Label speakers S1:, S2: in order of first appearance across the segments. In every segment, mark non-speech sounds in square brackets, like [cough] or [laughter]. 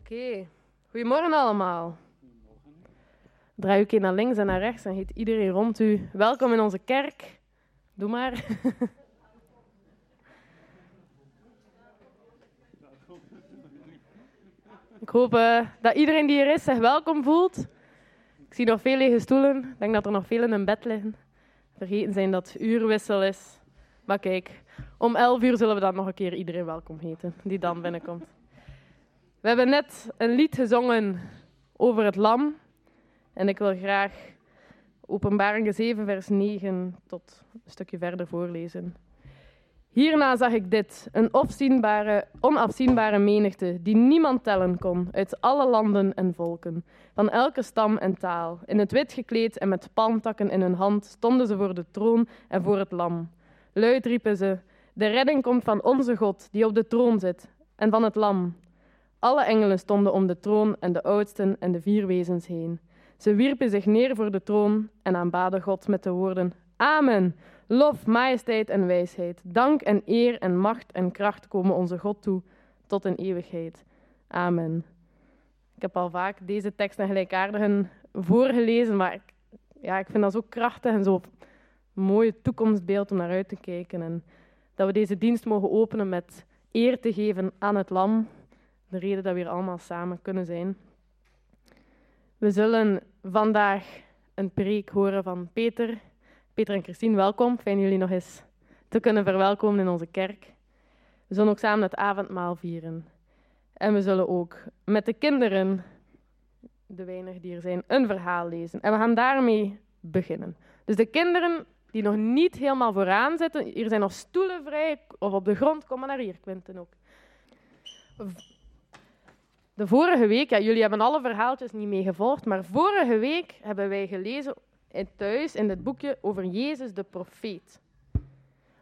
S1: Oké, goedemorgen allemaal. Draai uw keer naar links en naar rechts en heet iedereen rond u welkom in onze kerk. Doe maar. [laughs] Ik hoop eh, dat iedereen die hier is zich welkom voelt. Ik zie nog veel lege stoelen. Ik denk dat er nog veel in een bed liggen. Vergeten zijn dat uurwissel is. Maar kijk, om 11 uur zullen we dan nog een keer iedereen welkom heten die dan binnenkomt. We hebben net een lied gezongen over het lam. En ik wil graag Openbaring 7, vers 9 tot een stukje verder voorlezen. Hierna zag ik dit, een onafzienbare, onafzienbare menigte, die niemand tellen kon, uit alle landen en volken, van elke stam en taal. In het wit gekleed en met palmtakken in hun hand stonden ze voor de troon en voor het lam. Luid riepen ze, de redding komt van onze God, die op de troon zit, en van het lam. Alle engelen stonden om de troon en de oudsten en de vier wezens heen. Ze wierpen zich neer voor de troon en aanbaden God met de woorden: Amen. Lof, majesteit en wijsheid, dank en eer en macht en kracht komen onze God toe tot in eeuwigheid. Amen. Ik heb al vaak deze tekst en gelijkaardigen voorgelezen, maar ik, ja, ik vind dat zo krachtig en zo een mooie toekomstbeeld om naar uit te kijken. En dat we deze dienst mogen openen met eer te geven aan het lam, de reden dat we hier allemaal samen kunnen zijn. We zullen vandaag een preek horen van Peter. Peter en Christine, welkom. Fijn jullie nog eens te kunnen verwelkomen in onze kerk. We zullen ook samen het avondmaal vieren. En we zullen ook met de kinderen, de weinigen die er zijn, een verhaal lezen. En we gaan daarmee beginnen. Dus de kinderen die nog niet helemaal vooraan zitten, hier zijn nog stoelen vrij, of op de grond, kom maar naar hier, Quinten ook. De vorige week, jullie hebben alle verhaaltjes niet meegevolgd, maar vorige week hebben wij gelezen thuis in dit boekje over Jezus de profeet.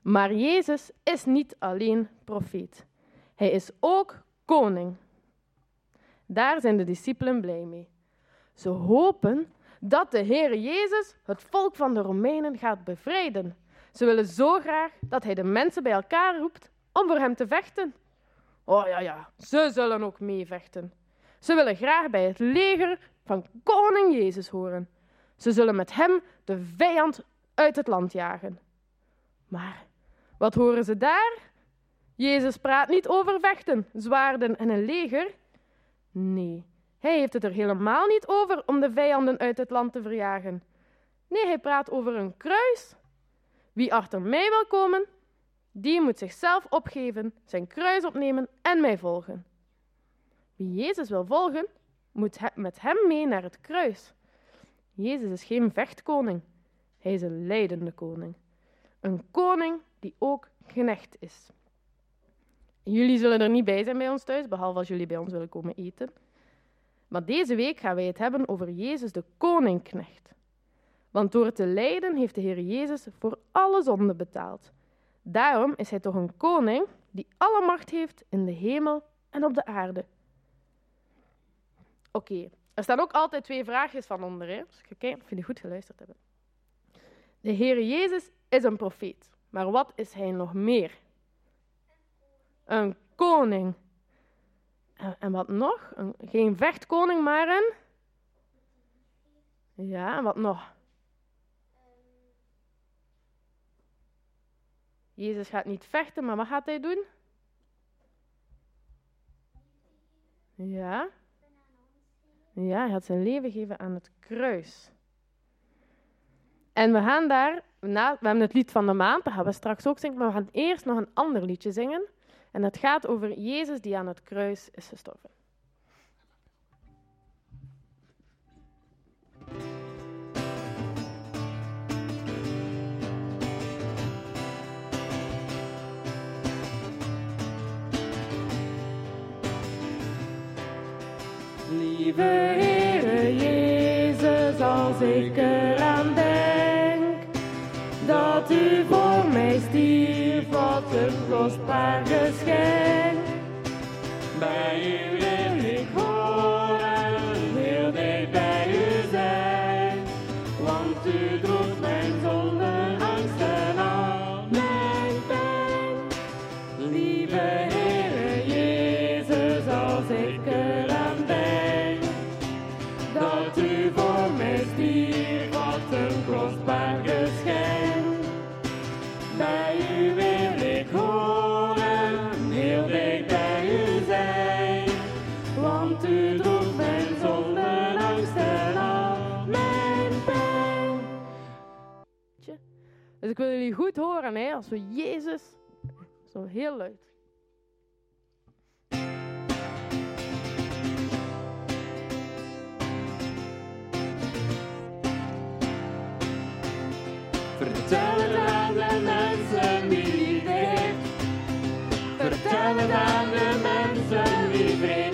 S1: Maar Jezus is niet alleen profeet. Hij is ook koning. Daar zijn de discipelen blij mee. Ze hopen dat de Heer Jezus het volk van de Romeinen gaat bevrijden. Ze willen zo graag dat hij de mensen bij elkaar roept om voor hem te vechten. Oh ja, ja, ze zullen ook meevechten. Ze willen graag bij het leger van koning Jezus horen. Ze zullen met hem de vijand uit het land jagen. Maar wat horen ze daar? Jezus praat niet over vechten, zwaarden en een leger. Nee, hij heeft het er helemaal niet over om de vijanden uit het land te verjagen. Nee, hij praat over een kruis. Wie achter mij wil komen, die moet zichzelf opgeven, zijn kruis opnemen en mij volgen. Wie Jezus wil volgen, moet met hem mee naar het kruis. Jezus is geen vechtkoning, hij is een leidende koning. Een koning die ook knecht is. Jullie zullen er niet bij zijn bij ons thuis, behalve als jullie bij ons willen komen eten. Maar deze week gaan wij het hebben over Jezus de koningknecht. Want door te lijden heeft de Heer Jezus voor alle zonden betaald. Daarom is hij toch een koning die alle macht heeft in de hemel en op de aarde. Oké, er staan ook altijd twee vraagjes van onder. Hè? Dus kijk of jullie goed geluisterd hebben. De Heer Jezus is een profeet. Maar wat is hij nog meer? Een koning. En wat nog? Een, geen vechtkoning, maar een. Ja, en wat nog? Jezus gaat niet vechten, maar wat gaat hij doen? Ja. Ja, hij had zijn leven gegeven aan het kruis. En we gaan daar, we hebben het lied van de maand, dat gaan we straks ook zingen, maar we gaan eerst nog een ander liedje zingen. En het gaat over Jezus die aan het kruis is gestorven.
S2: Lieve Heere Jezus, als ik eraan denk dat u voor mij stierf, wat een kostbaar geschenk. Bij u ik
S1: wil jullie goed horen, hè, als we Jezus. Zo heel luid.
S3: Vertel aan de mensen wie liefde heeft. Vertel het aan de mensen wie vrede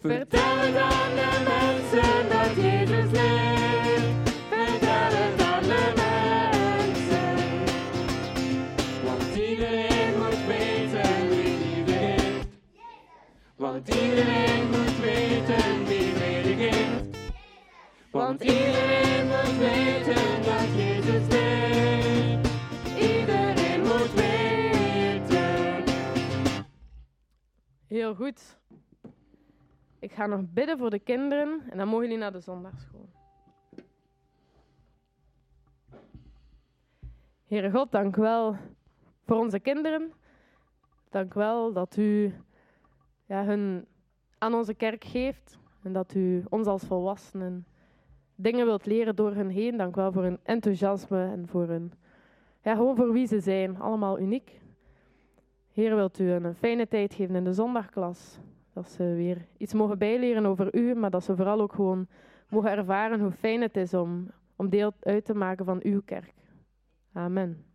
S3: Vertel het aan de mensen dat Jezus leeft. Vertel het aan de mensen. Want iedereen moet weten wie liefde geeft. Want iedereen moet weten wie geeft. Want iedereen moet weten dat Jezus leeft. Iedereen moet weten.
S1: Heel goed. Ik ga nog bidden voor de kinderen en dan mogen jullie naar de zondagsschool. Heere God, dank wel voor onze kinderen. Dank wel dat u ja, hun aan onze kerk geeft en dat u ons als volwassenen dingen wilt leren door hen heen. Dank wel voor hun enthousiasme en voor hun, ja, gewoon voor wie ze zijn. Allemaal uniek. Heer, wilt u een fijne tijd geven in de zondagklas. Dat ze weer iets mogen bijleren over u, maar dat ze vooral ook gewoon mogen ervaren hoe fijn het is om, om deel uit te maken van uw kerk. Amen.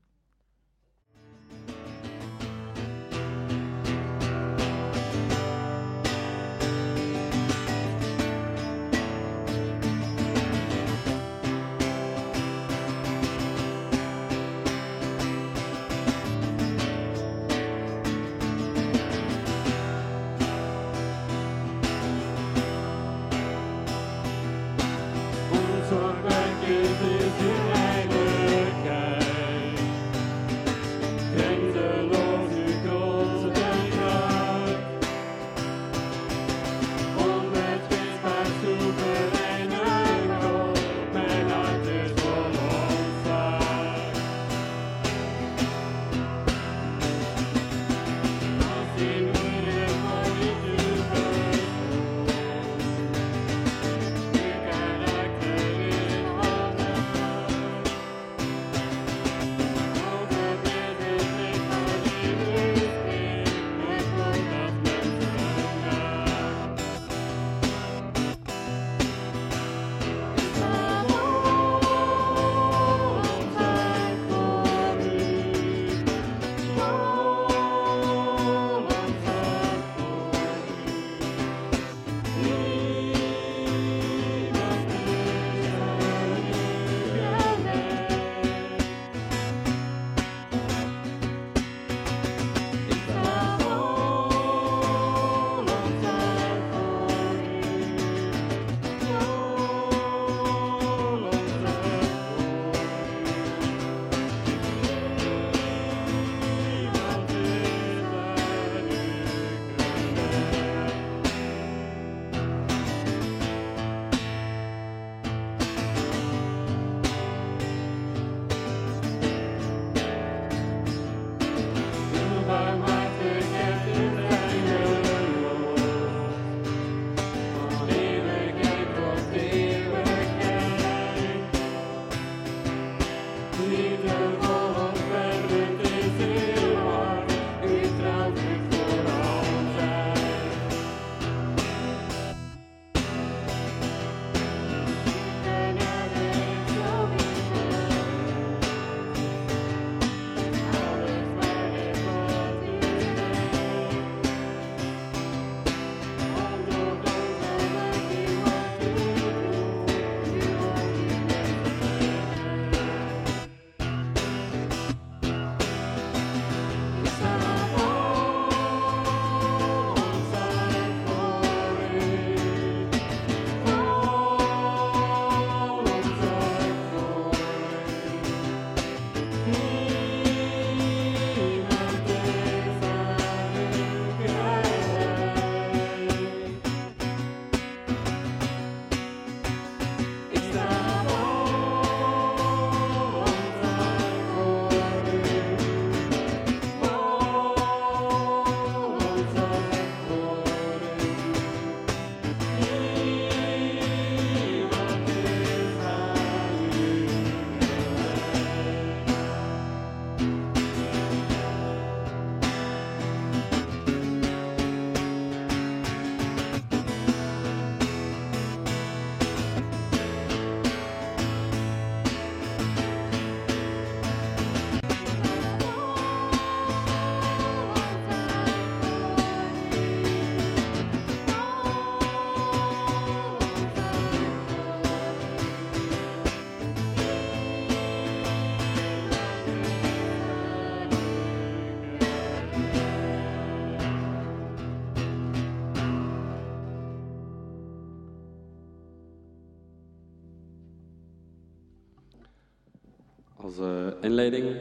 S3: Inleiding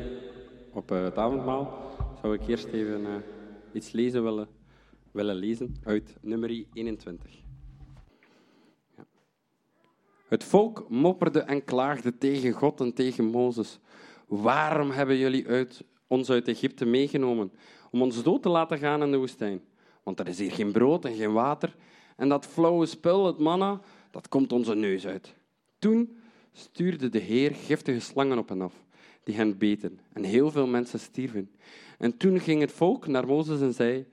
S3: op eh, het avondmaal zou ik eerst even eh, iets lezen willen, willen lezen uit nummer 21. Ja. Het volk mopperde en klaagde tegen God en tegen Mozes. Waarom hebben jullie uit, ons uit Egypte meegenomen om ons dood te laten gaan in de woestijn? Want er is hier geen brood en geen water en dat flauwe spul, het manna, dat komt onze neus uit. Toen stuurde de Heer giftige slangen op hen af, die hen beten, en heel veel mensen stierven. En toen ging het volk naar Mozes en zei,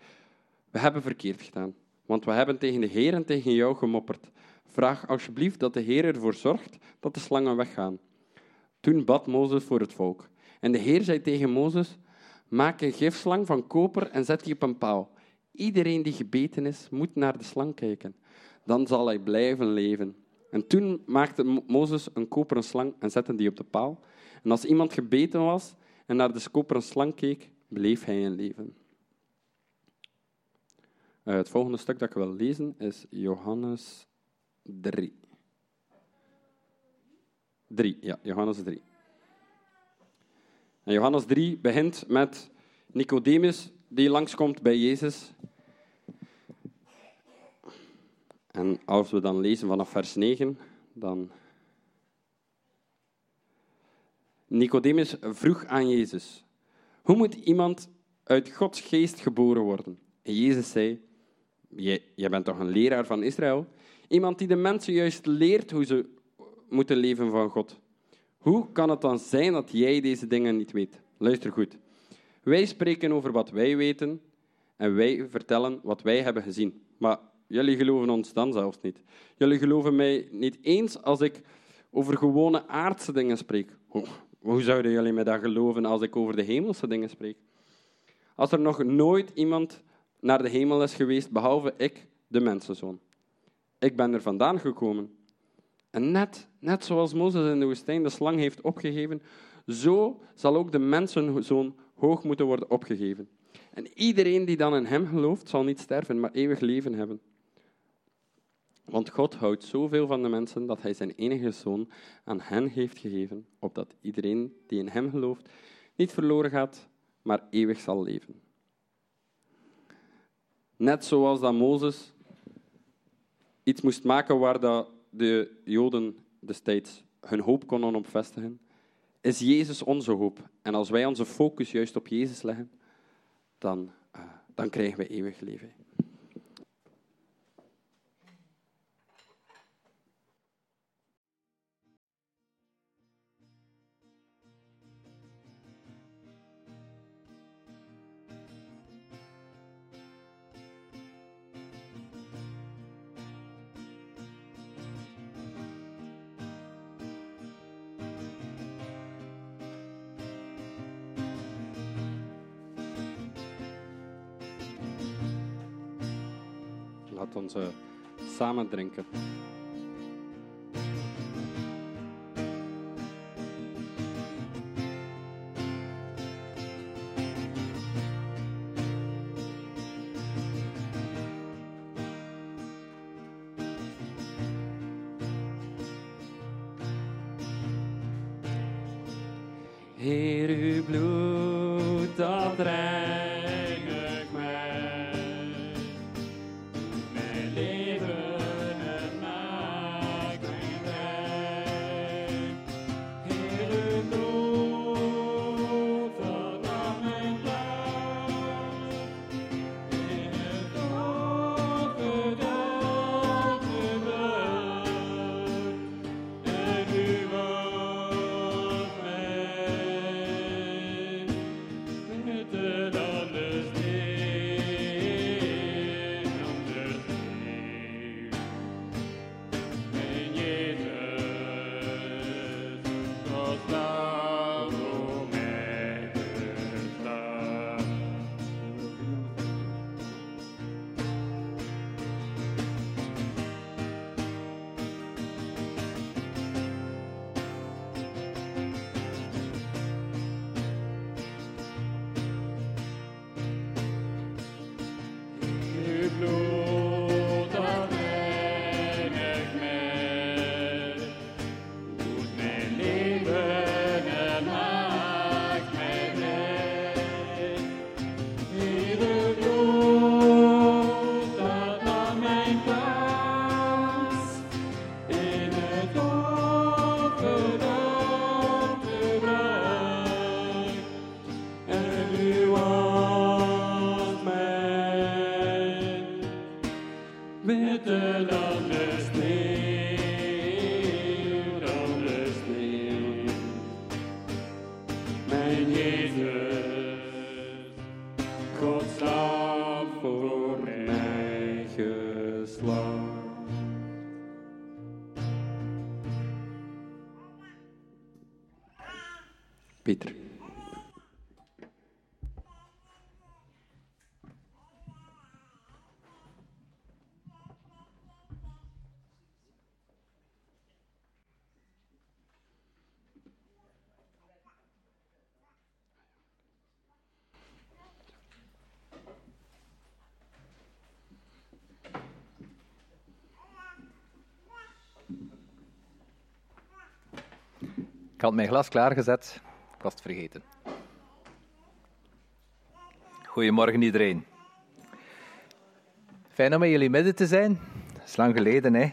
S3: we hebben verkeerd gedaan, want we hebben tegen de Heer en tegen jou gemopperd. Vraag alsjeblieft dat de Heer ervoor zorgt dat de slangen weggaan. Toen bad Mozes voor het volk. En de Heer zei tegen Mozes, maak een gifslang van koper en zet die op een paal. Iedereen die gebeten is, moet naar de slang kijken. Dan zal hij blijven leven. En toen maakte Mozes een koperen slang en zette die op de paal. En als iemand gebeten was en naar de koperen slang keek, bleef hij in leven. Uh, het volgende stuk dat ik wil lezen is Johannes 3. 3, ja, Johannes 3. En Johannes 3 begint met Nicodemus die langskomt bij Jezus. En als we dan lezen vanaf vers 9, dan. Nicodemus vroeg aan Jezus: Hoe moet iemand uit Gods geest geboren worden? En Jezus zei: Jij bent toch een leraar van Israël? Iemand die de mensen juist leert hoe ze moeten leven van God. Hoe kan het dan zijn dat jij deze dingen niet weet? Luister goed. Wij spreken over wat wij weten en wij vertellen wat wij hebben gezien. Maar jullie geloven ons dan zelfs niet. Jullie geloven mij niet eens als ik over gewone aardse dingen spreek. Hoe, hoe zouden jullie mij dan geloven als ik over de hemelse dingen spreek? Als er nog nooit iemand naar de hemel is geweest, behalve ik, de mensenzoon. Ik ben er vandaan gekomen. En net, net zoals Mozes in de woestijn de slang heeft opgegeven, zo zal ook de mensenzoon hoog moeten worden opgegeven. En iedereen die dan in hem gelooft, zal niet sterven, maar eeuwig leven hebben. Want God houdt zoveel van de mensen dat hij zijn enige zoon aan hen heeft gegeven, opdat iedereen die in hem gelooft niet verloren gaat, maar eeuwig zal leven. Net zoals dat Mozes iets moest maken waar de Joden destijds hun hoop konden op vestigen, is Jezus onze hoop. En als wij onze focus juist op Jezus leggen, dan, uh, dan krijgen we eeuwig leven. Laat ons uh, samen drinken.
S4: Ik had mijn glas klaargezet, ik was het vergeten. Goedemorgen iedereen. Fijn om in jullie midden te zijn. Dat is lang geleden, hè?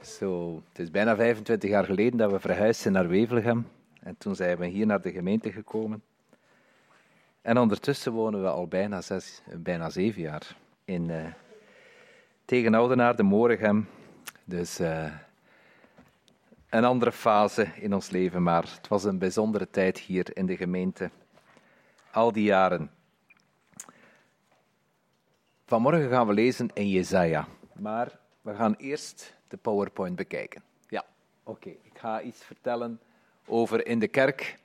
S4: Zo, het is bijna 25 jaar geleden dat we verhuisd zijn naar Wevelgem. En toen zijn we hier naar de gemeente gekomen. En ondertussen wonen we al bijna, zes, bijna zeven jaar in uh, Oudenaar, de Moregem. Dus uh, een andere fase in ons leven, maar het was een bijzondere tijd hier in de gemeente. Al die jaren. Vanmorgen gaan we lezen in Jezaja, maar we gaan eerst de PowerPoint bekijken. Ja, oké. Ik ga iets vertellen over in de kerk.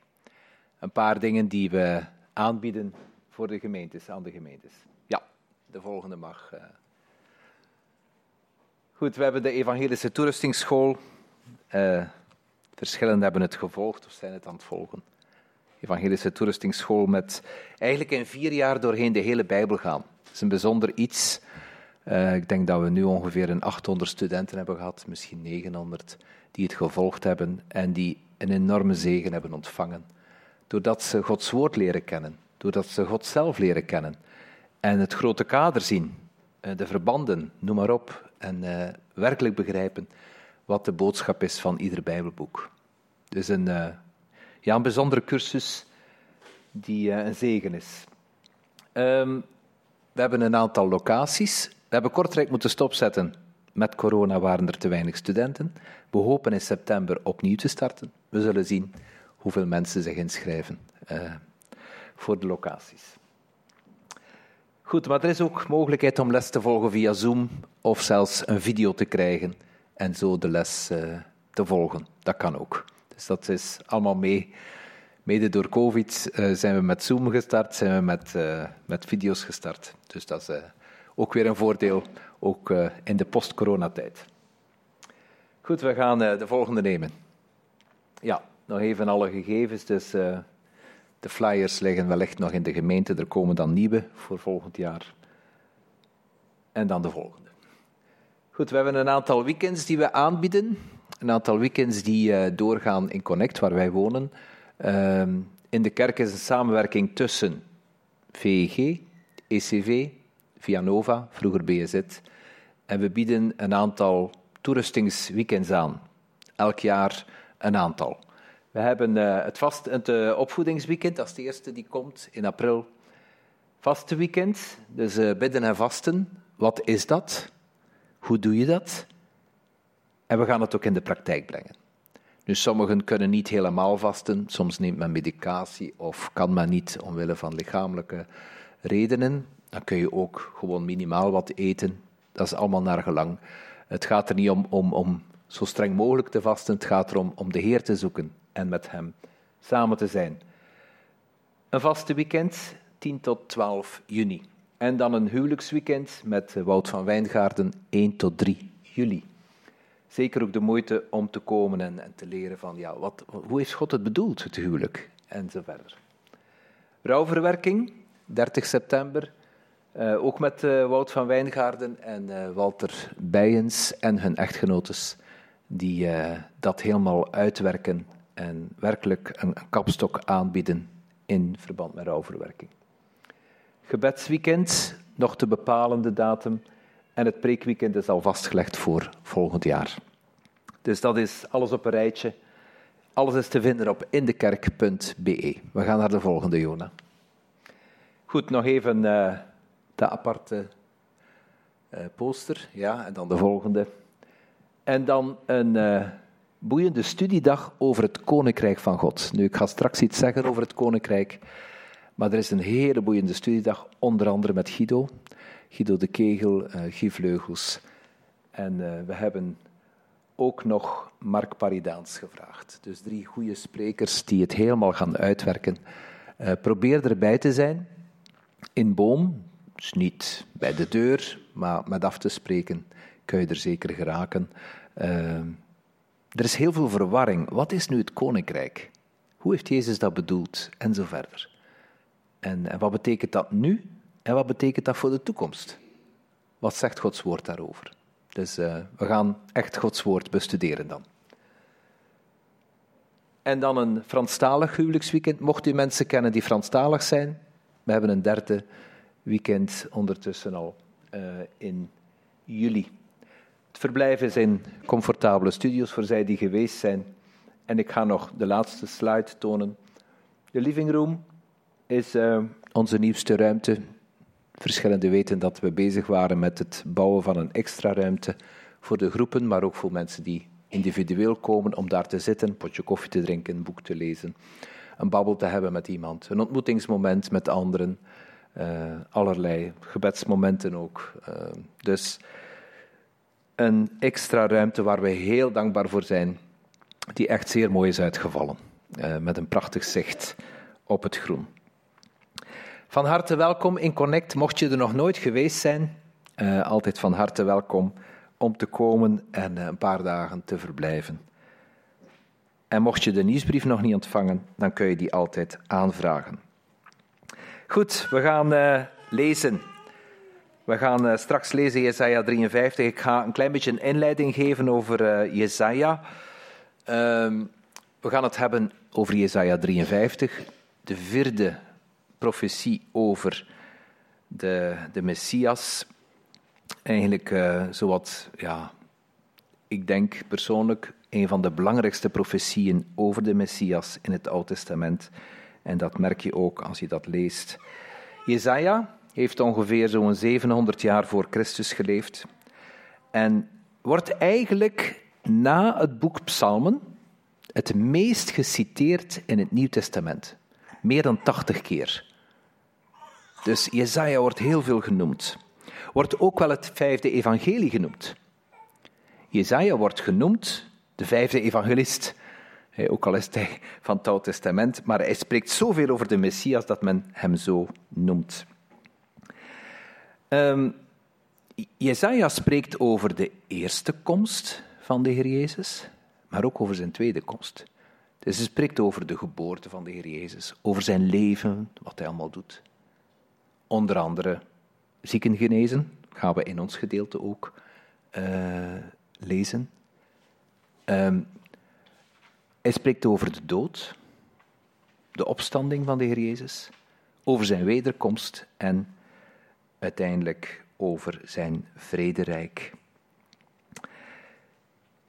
S4: Een paar dingen die we aanbieden voor de gemeentes, aan de gemeentes. Ja, de volgende mag. Uh... Goed, we hebben de Evangelische Toeristingsschool. Uh, verschillenden hebben het gevolgd of zijn het aan het volgen. Evangelische Toeristingsschool met eigenlijk in vier jaar doorheen de hele Bijbel gaan. Dat is een bijzonder iets. Uh, ik denk dat we nu ongeveer een 800 studenten hebben gehad, misschien 900, die het gevolgd hebben en die een enorme zegen hebben ontvangen. Doordat ze Gods woord leren kennen, doordat ze God zelf leren kennen en het grote kader zien, de verbanden, noem maar op, en werkelijk begrijpen wat de boodschap is van ieder Bijbelboek. Dus een, uh, ja, een bijzondere cursus die uh, een zegen is. Um, we hebben een aantal locaties. We hebben Kortrijk moeten stopzetten. Met corona waren er te weinig studenten. We hopen in september opnieuw te starten. We zullen zien hoeveel mensen zich inschrijven uh, voor de locaties. Goed, maar er is ook mogelijkheid om les te volgen via Zoom of zelfs een video te krijgen en zo de les uh, te volgen. Dat kan ook. Dus dat is allemaal mee. Mede door COVID uh, zijn we met Zoom gestart, zijn we met, uh, met video's gestart. Dus dat is ook weer een voordeel, ook in de post-coronatijd. Goed, we gaan de volgende nemen. Ja, nog even alle gegevens. Dus de flyers liggen wellicht nog in de gemeente. Er komen dan nieuwe voor volgend jaar. En dan de volgende. Goed, we hebben een aantal weekends die we aanbieden. Een aantal weekends die uh, doorgaan in Connect, waar wij wonen. Uh, in de kerk is een samenwerking tussen VEG, ECV, Vianova, vroeger BZ. En we bieden een aantal toerustingsweekends aan. Elk jaar een aantal. We hebben uh, het, vast, het uh, opvoedingsweekend, dat is de eerste die komt in april. Vaste weekend, dus bidden en vasten. Wat is dat? Hoe doe je dat? En we gaan het ook in de praktijk brengen. Nu, sommigen kunnen niet helemaal vasten, soms neemt men medicatie of kan men niet omwille van lichamelijke redenen. Dan kun je ook gewoon minimaal wat eten. Dat is allemaal naar gelang. Het gaat er niet om, om, om zo streng mogelijk te vasten, het gaat erom om de Heer te zoeken en met Hem samen te zijn. Een vaste weekend, 10 tot 12 juni. En dan een huwelijksweekend met Wout van Wijngaarden 1 tot 3 juli. Zeker ook de moeite om te komen en, en te leren van ja, wat, hoe heeft God het bedoeld, het huwelijk, en zo verder. Rouwverwerking, 30 september, uh, ook met uh, Wout van Wijngaarden en Walter Bijens en hun echtgenotes, die dat helemaal uitwerken en werkelijk een, een kapstok aanbieden in verband met rouwverwerking gebedsweekend, nog te bepalende datum. En het preekweekend is al vastgelegd voor volgend jaar. Dus dat is alles op een rijtje. Alles is te vinden op indekerk.be. We gaan naar de volgende, Jona. Goed, nog even uh, de aparte uh, poster. Ja, en dan de volgende. En dan een uh, boeiende studiedag over het Koninkrijk van God. Nu, ik ga straks iets zeggen over het Koninkrijk, maar er is een hele boeiende studiedag, onder andere met Guido. Guido de Kegel, uh, Guy Vleugels. En uh, we hebben ook nog Mark Paridaans gevraagd. Dus drie goede sprekers die het helemaal gaan uitwerken. Uh, probeer erbij te zijn, in Boom, dus niet bij de deur, maar met af te spreken kun je er zeker geraken. Er is heel veel verwarring. Wat is nu het koninkrijk? Hoe heeft Jezus dat bedoeld? En zo verder. En, wat betekent dat nu? En wat betekent dat voor de toekomst? Wat zegt Gods woord daarover? Dus uh, we gaan echt Gods woord bestuderen dan. En dan een Franstalig huwelijksweekend. Mocht u mensen kennen die Franstalig zijn, we hebben een derde weekend ondertussen al uh, in juli. Het verblijf is in comfortabele studio's voor zij die geweest zijn. En ik ga nog de laatste slide tonen. De living room is uh, onze nieuwste ruimte. Verschillende weten dat we bezig waren met het bouwen van een extra ruimte voor de groepen, maar ook voor mensen die individueel komen om daar te zitten, een potje koffie te drinken, een boek te lezen, een babbel te hebben met iemand, een ontmoetingsmoment met anderen, uh, allerlei gebedsmomenten ook. Uh, dus een extra ruimte waar we heel dankbaar voor zijn, die echt zeer mooi is uitgevallen, uh, met een prachtig zicht op het groen. Van harte welkom in Connect. Mocht je er nog nooit geweest zijn, uh, altijd van harte welkom om te komen en uh, een paar dagen te verblijven. En mocht je de nieuwsbrief nog niet ontvangen, dan kun je die altijd aanvragen. Goed, we gaan uh, lezen. We gaan straks lezen Jesaja 53. Ik ga een klein beetje een inleiding geven over Jesaja. Um, we gaan het hebben over Jesaja 53, de vierde profetie over de, de Messias. Eigenlijk uh, zowat, ja, ik denk persoonlijk, een van de belangrijkste profetieën over de Messias in het Oude Testament. En dat merk je ook als je dat leest. Jezaja heeft ongeveer zo'n 700 jaar voor Christus geleefd. En wordt eigenlijk na het boek Psalmen het meest geciteerd in het Nieuw Testament. Meer dan 80 keer. Dus Jezaja wordt heel veel genoemd. Wordt ook wel het vijfde evangelie genoemd. Jezaja wordt genoemd de vijfde evangelist. Ook al is hij van het Oude Testament, maar hij spreekt zoveel over de Messias dat men hem zo noemt. Um, Jezaja spreekt over de eerste komst van de Heer Jezus, maar ook over zijn tweede komst. Dus hij spreekt over de geboorte van de Heer Jezus, over zijn leven, wat hij allemaal doet. Onder andere zieken genezen, gaan we in ons gedeelte ook uh, lezen. Um, hij spreekt over de dood, de opstanding van de Heer Jezus, over zijn wederkomst en uiteindelijk over zijn vrederijk.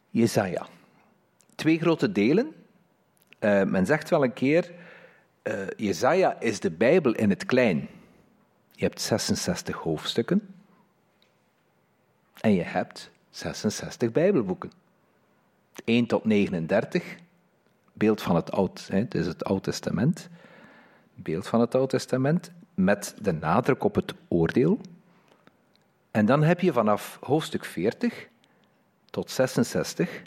S4: Jesaja. Twee grote delen. Uh, men zegt wel een keer, uh, Jesaja is de Bijbel in het klein. Je hebt 66 hoofdstukken en je hebt 66 Bijbelboeken. 1 tot 39, beeld van het Oud, hè, is het Oud Testament, beeld van het Oud Testament, met de nadruk op het oordeel. En dan heb je vanaf hoofdstuk 40 tot 66,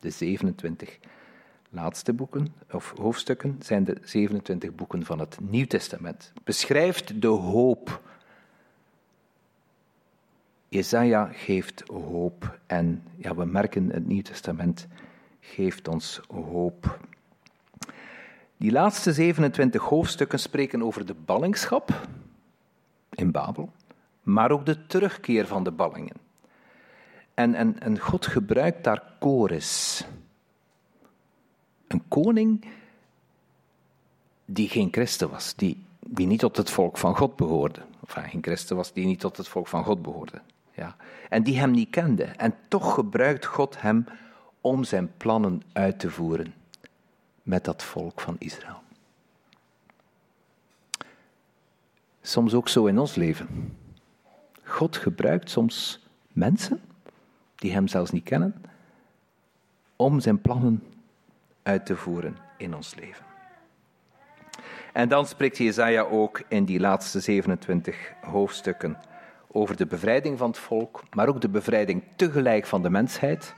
S4: de 27 laatste boeken, of hoofdstukken, zijn de 27 boeken van het Nieuw Testament. Beschrijft de hoop. Jezaja geeft hoop en ja, we merken het Nieuw Testament geeft ons hoop. Die laatste 27 hoofdstukken spreken over de ballingschap in Babel, maar ook de terugkeer van de ballingen. En, en, en God gebruikt daar Kores. Een koning die geen christen was, die, die niet tot het volk van God behoorde. Of geen christen was, die niet tot het volk van God behoorde. Ja. En die hem niet kende. En toch gebruikt God hem om zijn plannen uit te voeren met dat volk van Israël. Soms ook zo in ons leven. God gebruikt soms mensen die Hem zelfs niet kennen, om zijn plannen uit te voeren in ons leven. En dan spreekt Jezaja ook in die laatste 27 hoofdstukken over de bevrijding van het volk, maar ook de bevrijding tegelijk van de mensheid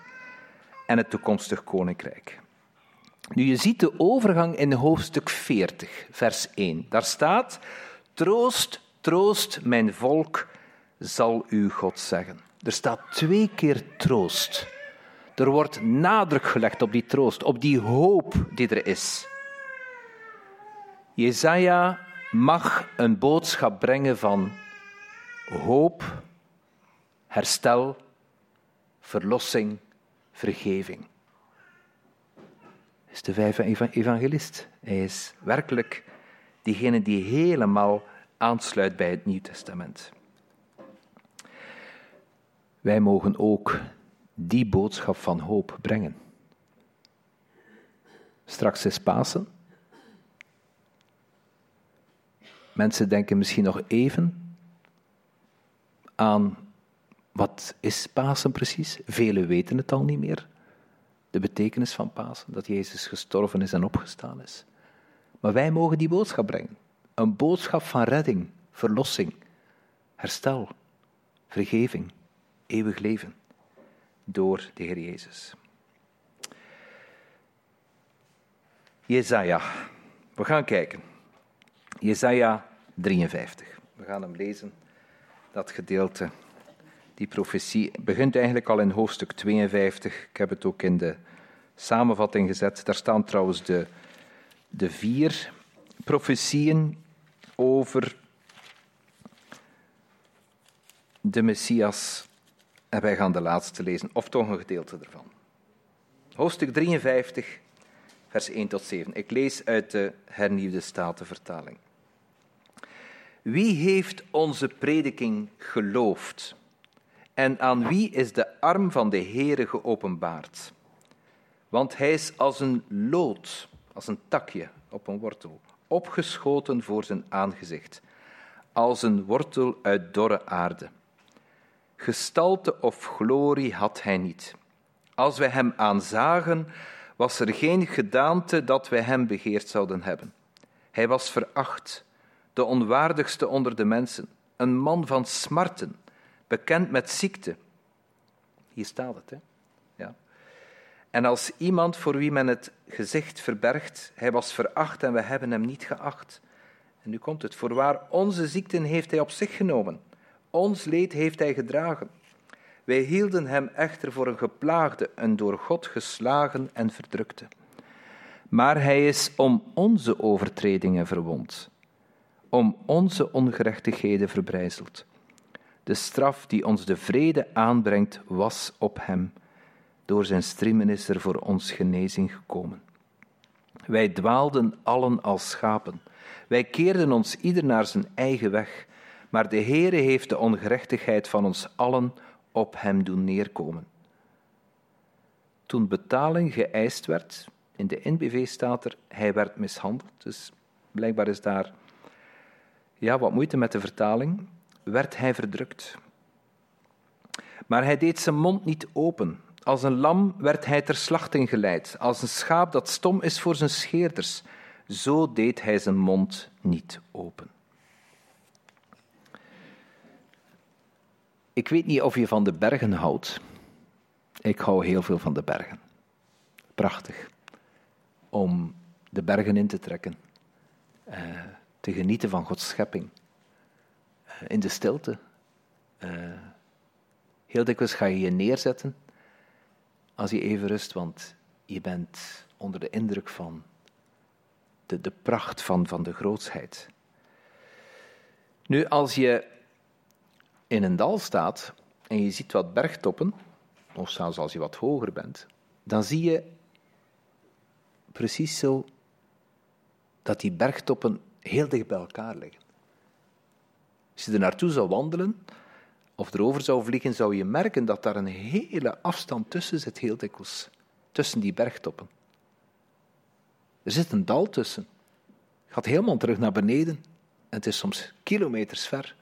S4: en het toekomstig koninkrijk. Nu, je ziet de overgang in hoofdstuk 40, vers 1. Daar staat: Troost, troost, mijn volk, zal u God zeggen. Er staat twee keer troost. Er wordt nadruk gelegd op die troost, op die hoop die er is. Jezaja mag een boodschap brengen van hoop, herstel, verlossing, vergeving. Hij is de vijfde evangelist. Hij is werkelijk diegene die helemaal aansluit bij het Nieuw Testament. Wij mogen ook die boodschap van hoop brengen. Straks is Pasen. Mensen denken misschien nog even aan wat is Pasen precies. Velen weten het al niet meer. De betekenis van Pasen, dat Jezus gestorven is en opgestaan is. Maar wij mogen die boodschap brengen. Een boodschap van redding, verlossing, herstel, vergeving, eeuwig leven door de Heer Jezus. Jezaja. We gaan kijken. Jezaja 53. We gaan hem lezen. Dat gedeelte, die profetie, begint eigenlijk al in hoofdstuk 52. Ik heb het ook in de samenvatting gezet. Daar staan trouwens de, de vier profetieën over de Messias. En wij gaan de laatste lezen, of toch een gedeelte ervan. Hoofdstuk 53, vers 1 tot 7. Ik lees uit de hernieuwde statenvertaling. Wie heeft onze prediking geloofd? En aan wie is de arm van de Heere geopenbaard? Want hij is als een lood, als een takje op een wortel, opgeschoten voor zijn aangezicht, als een wortel uit dorre aarde. Gestalte of glorie had hij niet. Als wij hem aanzagen, was er geen gedaante dat wij hem begeerd zouden hebben. Hij was veracht, de onwaardigste onder de mensen, een man van smarten, bekend met ziekte. Hier staat het, hè? Ja. En als iemand voor wie men het gezicht verbergt, hij was veracht en we hebben hem niet geacht. En nu komt het, voorwaar onze ziekten heeft hij op zich genomen, ons leed heeft hij gedragen. Wij hielden hem echter voor een geplaagde, een door God geslagen en verdrukte. Maar hij is om onze overtredingen verwond, om onze ongerechtigheden verbrijzeld. De straf die ons de vrede aanbrengt, was op hem. Door zijn striemen is er voor ons genezing gekomen. Wij dwaalden allen als schapen. Wij keerden ons ieder naar zijn eigen weg. Maar de Heere heeft de ongerechtigheid van ons allen op hem doen neerkomen. Toen betaling geëist werd, in de NBV staat er, hij werd mishandeld. Dus blijkbaar is daar ja, wat moeite met de vertaling. Werd hij verdrukt. Maar hij deed zijn mond niet open. Als een lam werd hij ter slachting geleid. Als een schaap dat stom is voor zijn scheerders. Zo deed hij zijn mond niet open. Ik weet niet of je van de bergen houdt. Ik hou heel veel van de bergen. Prachtig. Om de bergen in te trekken. Uh, te genieten van Gods schepping. Uh, in de stilte. Uh, heel dikwijls ga je je neerzetten als je even rust, want je bent onder de indruk van de, de pracht van, van de grootsheid. Nu, als je in een dal staat en je ziet wat bergtoppen, of zelfs als je wat hoger bent, dan zie je precies zo dat die bergtoppen heel dicht bij elkaar liggen. Als je er naartoe zou wandelen of erover zou vliegen, zou je merken dat daar een hele afstand tussen zit, heel dikwijls. Tussen die bergtoppen. Er zit een dal tussen. Het gaat helemaal terug naar beneden. En het is soms kilometers ver.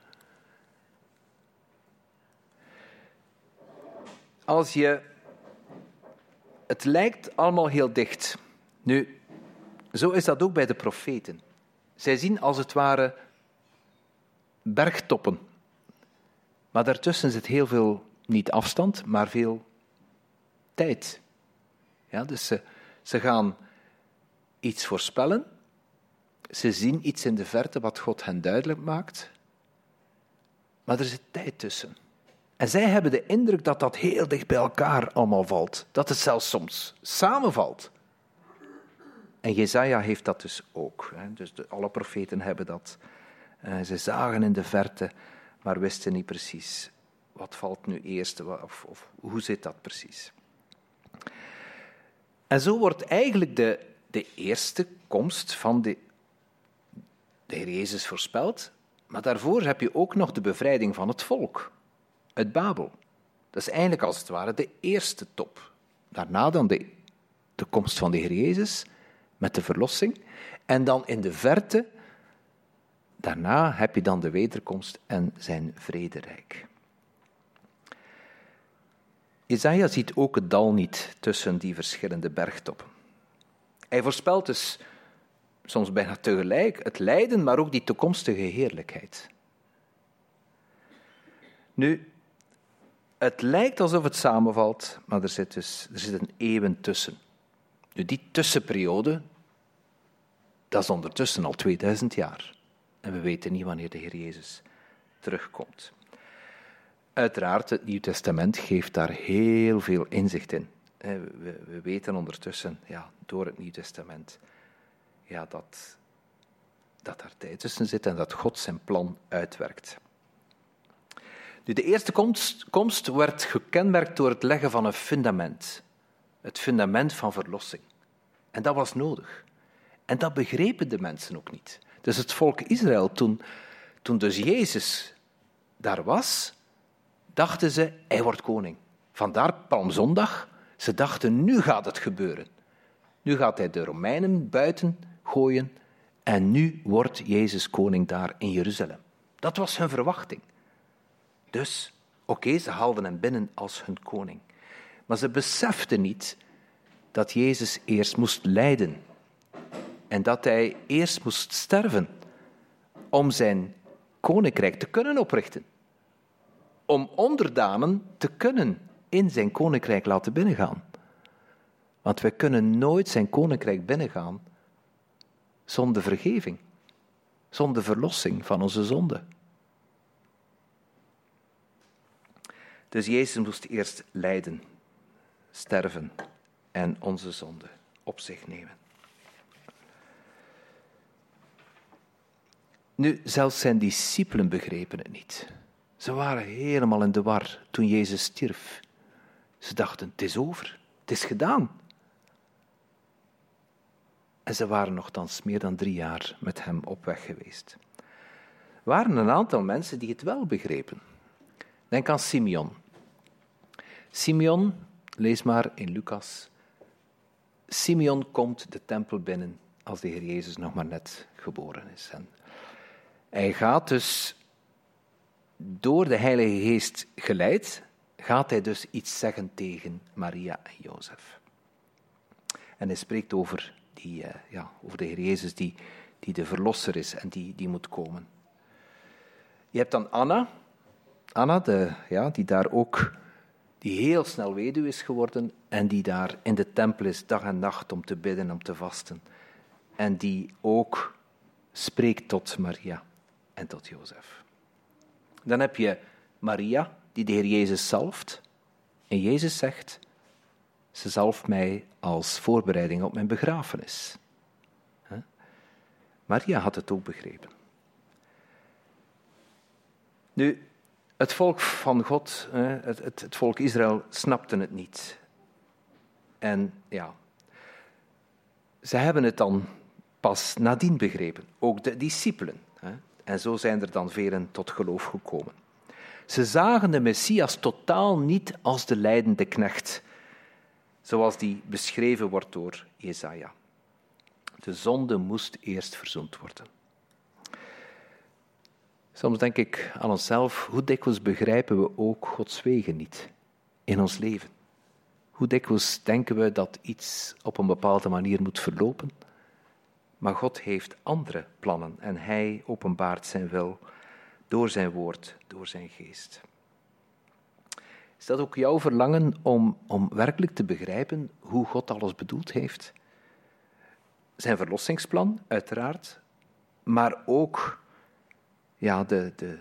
S4: Als je het lijkt allemaal heel dicht. Nu, zo is dat ook bij de profeten. Zij zien als het ware bergtoppen. Maar daartussen zit heel veel, niet afstand, maar veel tijd. Ja, dus ze, ze gaan iets voorspellen. Ze zien iets in de verte wat God hen duidelijk maakt. Maar er zit tijd tussen. En zij hebben de indruk dat dat heel dicht bij elkaar allemaal valt. Dat het zelfs soms samenvalt. En Jezaja heeft dat dus ook. Dus alle profeten hebben dat. Uh, ze zagen in de verte, maar wisten niet precies wat valt nu eerst of, of hoe zit dat precies. En zo wordt eigenlijk de, de eerste komst van de, de Heer Jezus voorspeld, maar daarvoor heb je ook nog de bevrijding van het volk uit Babel. Dat is eigenlijk als het ware de eerste top. Daarna dan de, de komst van de Heer Jezus met de verlossing. En dan in de verte, daarna heb je dan de wederkomst en zijn vrederijk. Isaiah ziet ook het dal niet tussen die verschillende bergtoppen. Hij voorspelt dus soms bijna tegelijk het lijden, maar ook die toekomstige heerlijkheid. Nu, het lijkt alsof het samenvalt, maar er zit, dus, er zit een eeuwen tussen. Nu, die tussenperiode, dat is ondertussen al 2000 jaar. En we weten niet wanneer de Heer Jezus terugkomt. Uiteraard, het Nieuw Testament geeft daar heel veel inzicht in. We, we weten ondertussen, ja, door het Nieuw Testament, ja, dat, dat daar tijd tussen zit en dat God zijn plan uitwerkt. De eerste komst, komst werd gekenmerkt door het leggen van een fundament. Het fundament van verlossing. En dat was nodig. En dat begrepen de mensen ook niet. Dus het volk Israël, toen, toen dus Jezus daar was, dachten ze, hij wordt koning. Vandaar Palmzondag. Ze dachten, nu gaat het gebeuren. Nu gaat hij de Romeinen buiten gooien en nu wordt Jezus koning daar in Jeruzalem. Dat was hun verwachting. Dus, oké, ze haalden hem binnen als hun koning. Maar ze beseften niet dat Jezus eerst moest lijden. En dat hij eerst moest sterven om zijn koninkrijk te kunnen oprichten. Om onderdanen te kunnen in zijn koninkrijk laten binnengaan. Want wij kunnen nooit zijn koninkrijk binnengaan zonder vergeving, zonder verlossing van onze zonde. Dus Jezus moest eerst lijden, sterven en onze zonde op zich nemen. Nu, zelfs zijn discipelen begrepen het niet. Ze waren helemaal in de war toen Jezus stierf. Ze dachten, het is over, het is gedaan. En ze waren nogthans meer dan drie jaar met hem op weg geweest. Er waren een aantal mensen die het wel begrepen. Denk aan Simeon. Simeon, lees maar in Lucas. Simeon komt de tempel binnen als de Heer Jezus nog maar net geboren is. En hij gaat dus door de Heilige Geest geleid, gaat hij dus iets zeggen tegen Maria en Jozef. En hij spreekt over, die, uh, ja, over de Heer Jezus die, die de verlosser is en die, die moet komen. Je hebt dan Anna, Anna de, ja, die daar ook die heel snel weduwe is geworden en die daar in de tempel is dag en nacht om te bidden, om te vasten. En die ook spreekt tot Maria en tot Jozef. Dan heb je Maria, die de Heer Jezus zalft. En Jezus zegt, ze zalft mij als voorbereiding op mijn begrafenis. Maria had het ook begrepen. Nu, het volk van God, het, het, het volk Israël, snapte het niet. En ja, ze hebben het dan pas nadien begrepen, ook de discipelen. En zo zijn er dan velen tot geloof gekomen. Ze zagen de Messias totaal niet als de leidende knecht, zoals die beschreven wordt door Jesaja. De zonde moest eerst verzoend worden. Soms denk ik aan onszelf, hoe dikwijls begrijpen we ook Gods wegen niet in ons leven? Hoe dikwijls denken we dat iets op een bepaalde manier moet verlopen? Maar God heeft andere plannen en Hij openbaart zijn wil door zijn woord, door zijn geest. Is dat ook jouw verlangen om, om werkelijk te begrijpen hoe God alles bedoeld heeft? Zijn verlossingsplan, uiteraard, maar ook ja, de, de,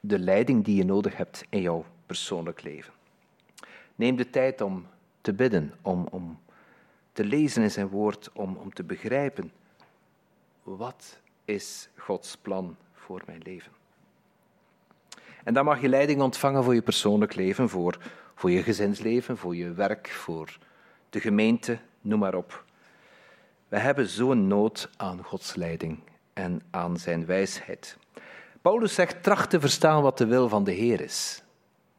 S4: de leiding die je nodig hebt in jouw persoonlijk leven. Neem de tijd om te bidden, om, om te lezen in zijn woord, om, om te begrijpen wat is Gods plan voor mijn leven. En dan mag je leiding ontvangen voor je persoonlijk leven, voor, voor je gezinsleven, voor je werk, voor de gemeente, noem maar op. We hebben zo'n nood aan Gods leiding en aan zijn wijsheid. Paulus zegt: tracht te verstaan wat de wil van de Heer is.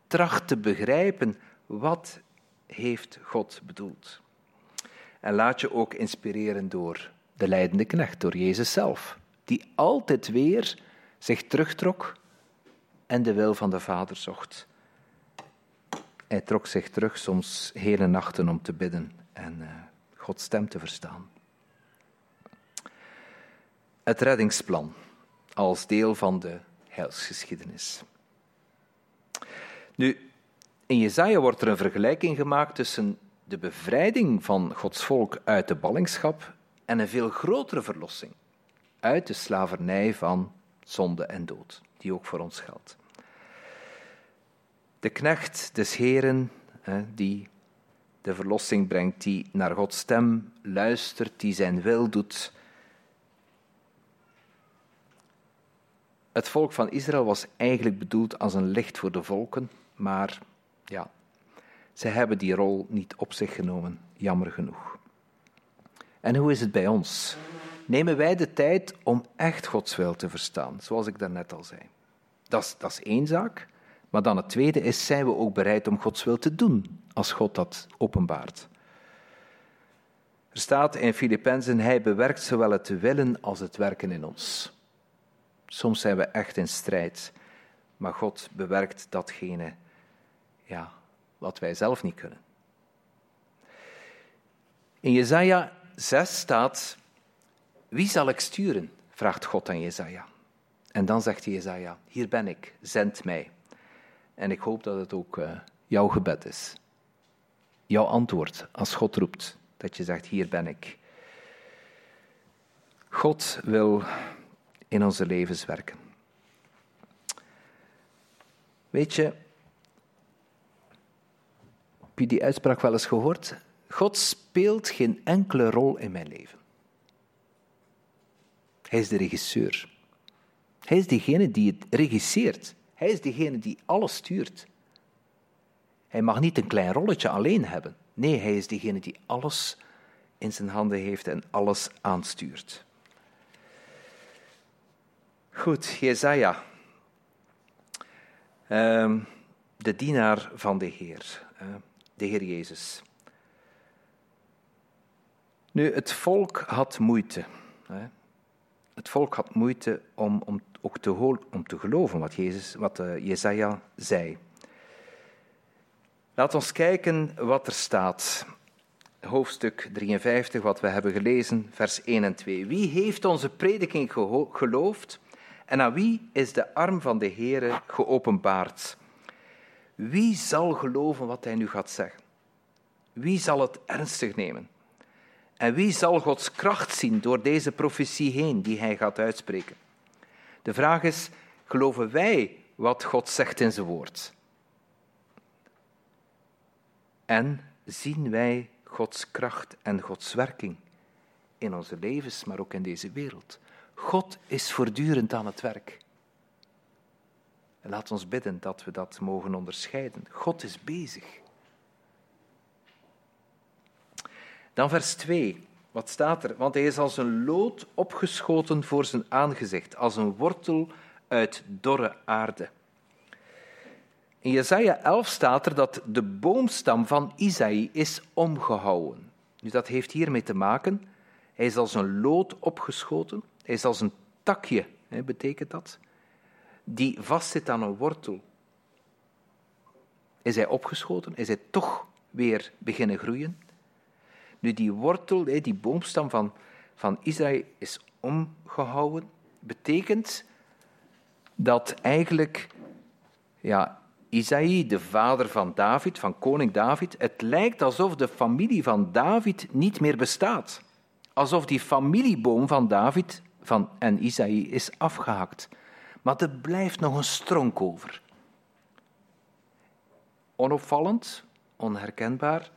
S4: Tracht te begrijpen wat heeft God bedoeld. En laat je ook inspireren door de leidende knecht, door Jezus zelf, die altijd weer zich terugtrok en de wil van de Vader zocht. Hij trok zich terug, soms hele nachten om te bidden en uh, Gods stem te verstaan. Het reddingsplan als deel van de heilsgeschiedenis. Nu, in Jezaja wordt er een vergelijking gemaakt tussen de bevrijding van Gods volk uit de ballingschap en een veel grotere verlossing uit de slavernij van zonde en dood, die ook voor ons geldt. De knecht des Heren, die de verlossing brengt, die naar Gods stem luistert, die zijn wil doet. Het volk van Israël was eigenlijk bedoeld als een licht voor de volken, maar ja, ze hebben die rol niet op zich genomen, jammer genoeg. En hoe is het bij ons? Nemen wij de tijd om echt Gods wil te verstaan, zoals ik daarnet al zei? Dat is, dat is één zaak. Maar dan het tweede is, zijn we ook bereid om Gods wil te doen, als God dat openbaart? Er staat in Filippenzen, hij bewerkt zowel het willen als het werken in ons. Soms zijn we echt in strijd, maar God bewerkt datgene ja, wat wij zelf niet kunnen. In Jezaja 6 staat, wie zal ik sturen? vraagt God aan Jezaja. En dan zegt Jezaja, hier ben ik, zend mij. En ik hoop dat het ook uh, jouw gebed is. Jouw antwoord als God roept, dat je zegt, hier ben ik. God wil in onze levens werken. Weet je, heb je die uitspraak wel eens gehoord? God speelt geen enkele rol in mijn leven. Hij is de regisseur. Hij is degene die het regisseert. Hij is degene die alles stuurt. Hij mag niet een klein rolletje alleen hebben. Nee, hij is degene die alles in zijn handen heeft en alles aanstuurt. Goed, Jezaja. Um, de dienaar van de Heer, de Heer Jezus. Nu, het volk had moeite. Het volk had moeite om, om ook te, om te geloven wat, Jezus, wat uh, Jezaja zei. Laat ons kijken wat er staat. Hoofdstuk 53, wat we hebben gelezen, vers 1 en 2. Wie heeft onze prediking geloofd en aan wie is de arm van de Heere geopenbaard? Wie zal geloven wat hij nu gaat zeggen? Wie zal het ernstig nemen? En wie zal Gods kracht zien door deze profetie heen die hij gaat uitspreken? De vraag is, geloven wij wat God zegt in zijn woord? En zien wij Gods kracht en Gods werking in onze levens, maar ook in deze wereld? God is voortdurend aan het werk. En laat ons bidden dat we dat mogen onderscheiden. God is bezig. Dan vers 2. Wat staat er? Want hij is als een lood opgeschoten voor zijn aangezicht, als een wortel uit dorre aarde. In Jesaja 11 staat er dat de boomstam van Isaïe is omgehouwen. Nu, dat heeft hiermee te maken. Hij is als een lood opgeschoten. Is als een takje, hè, betekent dat, die vastzit aan een wortel. Is hij opgeschoten? Is hij toch weer beginnen groeien. Nu, die wortel, die boomstam van, van Israël is omgehouden, betekent dat eigenlijk ja, Isaïe, de vader van David, van koning David, het lijkt alsof de familie van David niet meer bestaat. Alsof die familieboom van David van, en Isaïe is afgehakt. Maar er blijft nog een stronk over. Onopvallend, onherkenbaar.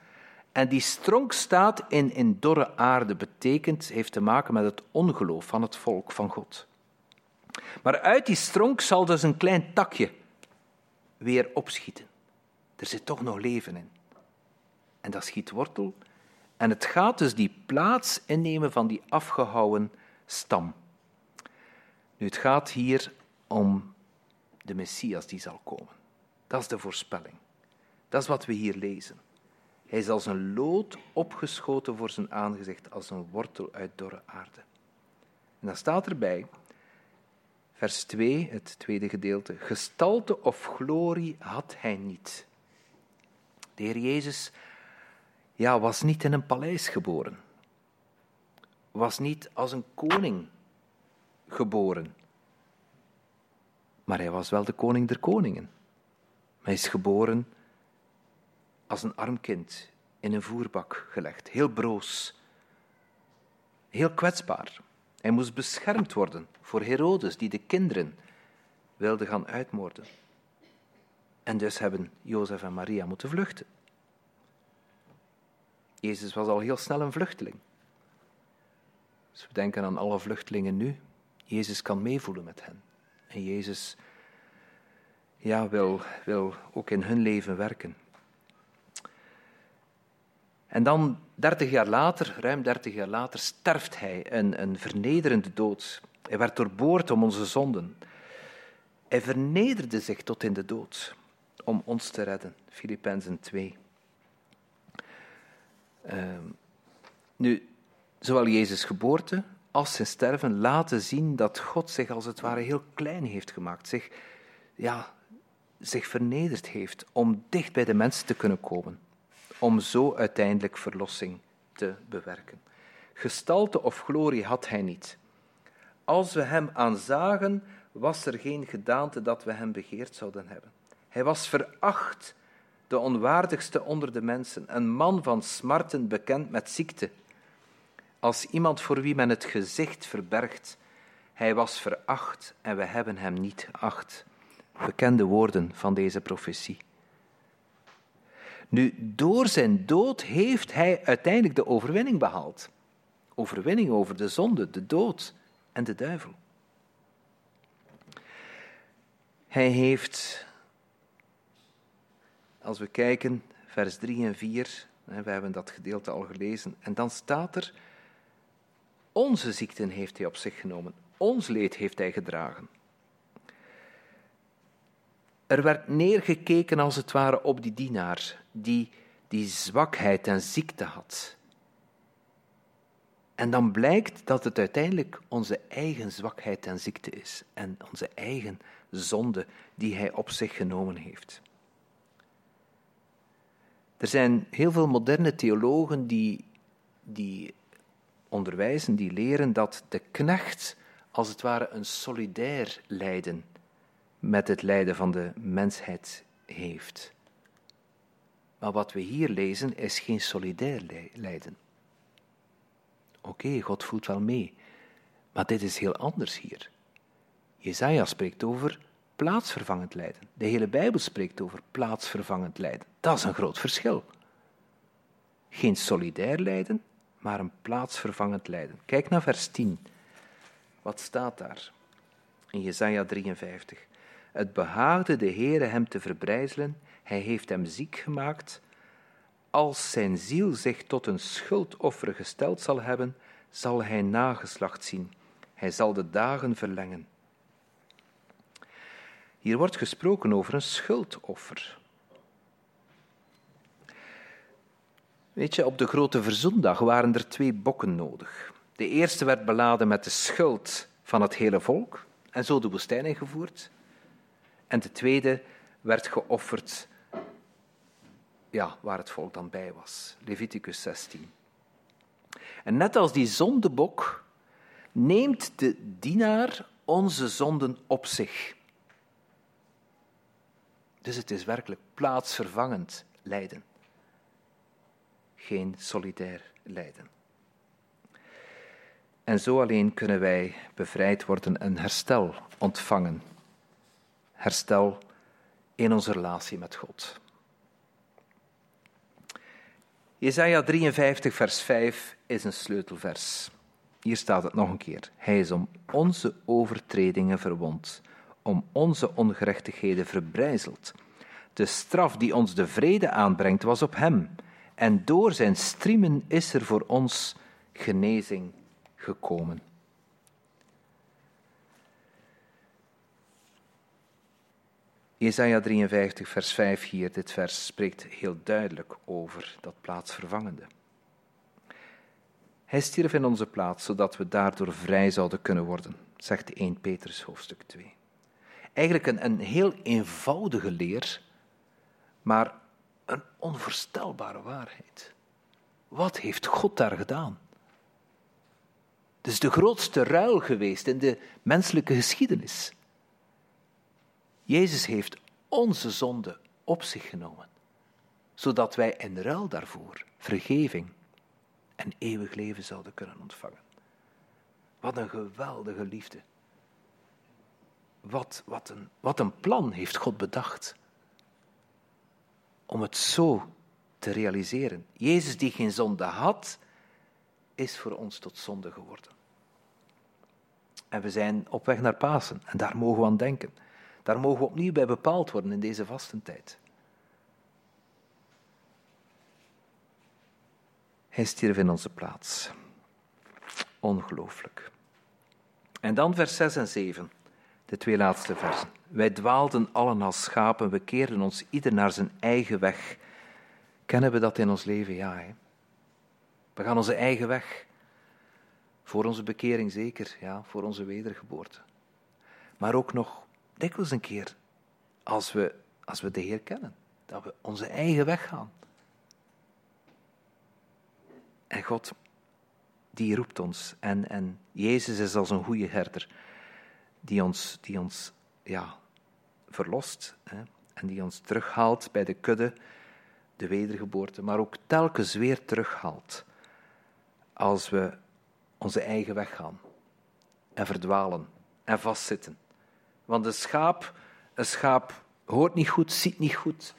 S4: En die stronk staat in, in dorre aarde, betekent, heeft te maken met het ongeloof van het volk van God. Maar uit die stronk zal dus een klein takje weer opschieten. Er zit toch nog leven in. En dat schiet wortel. En het gaat dus die plaats innemen van die afgehouwen stam. Nu, het gaat hier om de Messias die zal komen. Dat is de voorspelling. Dat is wat we hier lezen. Hij is als een lood opgeschoten voor zijn aangezicht, als een wortel uit dorre aarde. En dan staat erbij, vers 2, het tweede gedeelte, gestalte of glorie had hij niet. De Heer Jezus ja, was niet in een paleis geboren, was niet als een koning geboren, maar hij was wel de koning der koningen. Hij is geboren als een arm kind in een voerbak gelegd, heel broos, heel kwetsbaar. Hij moest beschermd worden voor Herodes, die de kinderen wilde gaan uitmoorden. En dus hebben Jozef en Maria moeten vluchten. Jezus was al heel snel een vluchteling. Als we denken aan alle vluchtelingen nu, Jezus kan meevoelen met hen. En Jezus ja, wil, wil ook in hun leven werken. En dan, dertig jaar later, ruim dertig jaar later, sterft hij een, een vernederende dood. Hij werd doorboord om onze zonden. Hij vernederde zich tot in de dood om ons te redden. Filippenzen 2. Uh, ehm, nu, zowel Jezus' geboorte als zijn sterven laten zien dat God zich als het ware heel klein heeft gemaakt, zich, ja, zich vernederd heeft om dicht bij de mensen te kunnen komen om zo uiteindelijk verlossing te bewerken. Gestalte of glorie had hij niet. Als we hem aanzagen, was er geen gedaante dat we hem begeerd zouden hebben. Hij was veracht, de onwaardigste onder de mensen, een man van smarten bekend met ziekte. Als iemand voor wie men het gezicht verbergt. Hij was veracht en we hebben hem niet geacht. Bekende woorden van deze profetie. Nu, door zijn dood heeft hij uiteindelijk de overwinning behaald. Overwinning over de zonde, de dood en de duivel. Hij heeft, als we kijken, vers 3 en 4, we hebben dat gedeelte al gelezen, en dan staat er, onze ziekten heeft hij op zich genomen, ons leed heeft hij gedragen. Er werd neergekeken als het ware op die dienaar, die die zwakheid en ziekte had. En dan blijkt dat het uiteindelijk onze eigen zwakheid en ziekte is en onze eigen zonde die hij op zich genomen heeft. Er zijn heel veel moderne theologen die, die onderwijzen, die leren dat de knecht als het ware een solidair lijden met het lijden van de mensheid heeft. Maar wat we hier lezen is geen solidair lijden. Oké, God voelt wel mee, maar dit is heel anders hier. Jezaja spreekt over plaatsvervangend lijden. De hele Bijbel spreekt over plaatsvervangend lijden. Dat is een groot verschil. Geen solidair lijden, maar een plaatsvervangend lijden. Kijk naar vers 10. Wat staat daar? In Jezaja 53. Het behaagde de Heere hem te verbrijzelen, hij heeft hem ziek gemaakt. Als zijn ziel zich tot een schuldoffer gesteld zal hebben, zal hij nageslacht zien. Hij zal de dagen verlengen. Hier wordt gesproken over een schuldoffer. Weet je, op de grote verzoendag waren er twee bokken nodig. De eerste werd beladen met de schuld van het hele volk en zo de woestijn ingevoerd. En de tweede werd geofferd ja, waar het volk dan bij was. Leviticus 16. En net als die zondebok neemt de dienaar onze zonden op zich. Dus het is werkelijk plaatsvervangend lijden. Geen solidair lijden. En zo alleen kunnen wij bevrijd worden en herstel ontvangen. Herstel in onze relatie met God. Jesaja 53, vers 5 is een sleutelvers. Hier staat het nog een keer. Hij is om onze overtredingen verwond, om onze ongerechtigheden verbrijzeld. De straf die ons de vrede aanbrengt was op hem, en door zijn striemen is er voor ons genezing gekomen. Jesaja 53, vers 5 hier, dit vers spreekt heel duidelijk over dat plaatsvervangende. Hij stierf in onze plaats, zodat we daardoor vrij zouden kunnen worden, zegt 1 Petrus hoofdstuk 2. Eigenlijk een, een heel eenvoudige leer, maar een onvoorstelbare waarheid. Wat heeft God daar gedaan? Het is de grootste ruil geweest in de menselijke geschiedenis. Jezus heeft onze zonde op zich genomen, zodat wij in ruil daarvoor vergeving en eeuwig leven zouden kunnen ontvangen. Wat een geweldige liefde. Wat, wat, een, wat een plan heeft God bedacht om het zo te realiseren. Jezus die geen zonde had, is voor ons tot zonde geworden. En we zijn op weg naar Pasen en daar mogen we aan denken. Daar mogen we opnieuw bij bepaald worden in deze vastentijd. Hij stierf in onze plaats. Ongelooflijk. En dan vers 6 en 7, de twee laatste versen. Wij dwaalden allen als schapen, we keerden ons ieder naar zijn eigen weg. Kennen we dat in ons leven? Ja. Hè? We gaan onze eigen weg. Voor onze bekering zeker, ja, voor onze wedergeboorte. Maar ook nog dikwijls een keer als we, als we de Heer kennen, dat we onze eigen weg gaan. En God, die roept ons. En, en Jezus is als een goede herder, die ons, die ons ja, verlost hè, en die ons terughaalt bij de kudde, de wedergeboorte, maar ook telkens weer terughaalt als we onze eigen weg gaan en verdwalen en vastzitten. Want een schaap, een schaap hoort niet goed, ziet niet goed,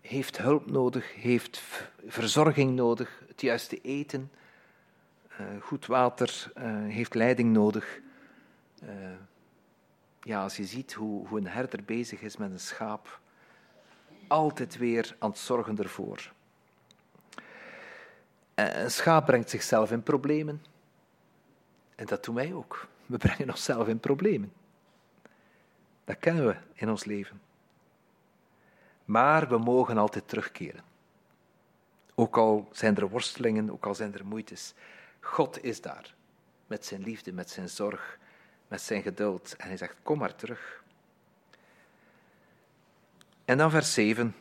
S4: heeft hulp nodig, heeft verzorging nodig, het juiste eten, uh, goed water, uh, heeft leiding nodig. Ja, als je ziet hoe, hoe een herder bezig is met een schaap, altijd weer aan het zorgen ervoor. Een schaap brengt zichzelf in problemen. En dat doen wij ook. We brengen onszelf in problemen. Dat kennen we in ons leven. Maar we mogen altijd terugkeren. Ook al zijn er worstelingen, ook al zijn er moeites. God is daar. Met zijn liefde, met zijn zorg, met zijn geduld. En hij zegt, kom maar terug. En dan vers 7.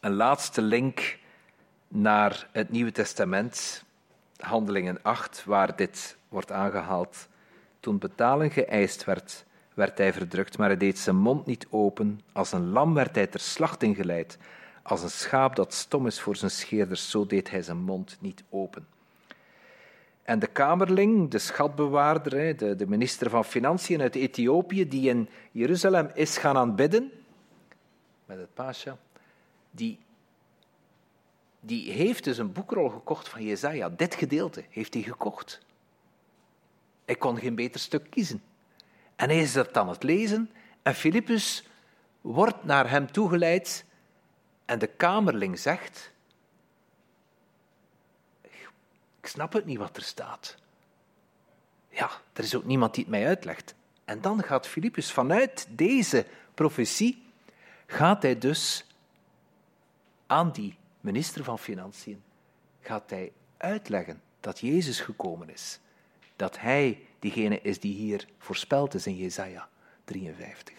S4: Een laatste link naar het Nieuwe Testament. Handelingen 8, waar dit wordt aangehaald. Toen betaling geëist werd, werd hij verdrukt, maar hij deed zijn mond niet open. Als een lam werd hij ter slachting geleid. Als een schaap dat stom is voor zijn scheerders, zo deed hij zijn mond niet open. En de kamerling, de schatbewaarder, de, minister van Financiën uit Ethiopië, die in Jeruzalem is gaan aanbidden, met het pasja, die, die heeft dus een boekrol gekocht van Jezaja. Dit gedeelte heeft hij gekocht. Hij kon geen beter stuk kiezen. En hij is dat aan het lezen en Filippus wordt naar hem toegeleid en de kamerling zegt, ik snap het niet wat er staat. Ja, er is ook niemand die het mij uitlegt. En dan gaat Filippus vanuit deze profetie, gaat hij dus aan die minister van Financiën, gaat hij uitleggen dat Jezus gekomen is. Dat hij diegene is die hier voorspeld is in Jesaja 53.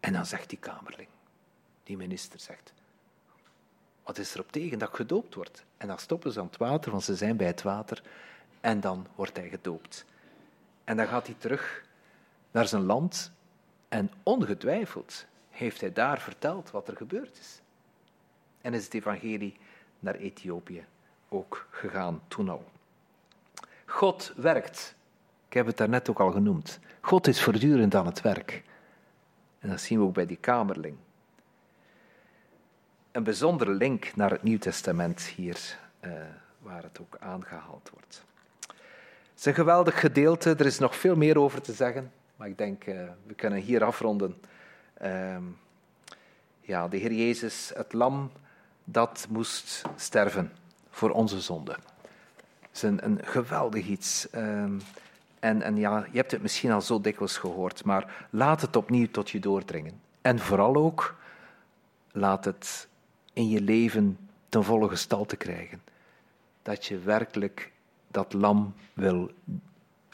S4: En dan zegt die kamerling, die minister zegt, Wat is er op tegen dat gedoopt wordt? En dan stoppen ze aan het water, want ze zijn bij het water. En dan wordt hij gedoopt. En dan gaat hij terug naar zijn land. En ongetwijfeld heeft hij daar verteld wat er gebeurd is. En is het evangelie naar Ethiopië ook gegaan toen al. God werkt. Ik heb het daarnet ook al genoemd. God is voortdurend aan het werk. En dat zien we ook bij die kamerling. Een bijzondere link naar het Nieuw Testament hier, uh, waar het ook aangehaald wordt. Het is een geweldig gedeelte, er is nog veel meer over te zeggen, maar ik denk, uh, we kunnen hier afronden. Uh, ja, de Heer Jezus, het lam dat moest sterven voor onze zonde. Het is een, een geweldig iets. Ehm, en, en ja, je hebt het misschien al zo dikwijls gehoord, maar laat het opnieuw tot je doordringen. En vooral ook, laat het in je leven ten volle gestalte krijgen. Dat je werkelijk dat lam wil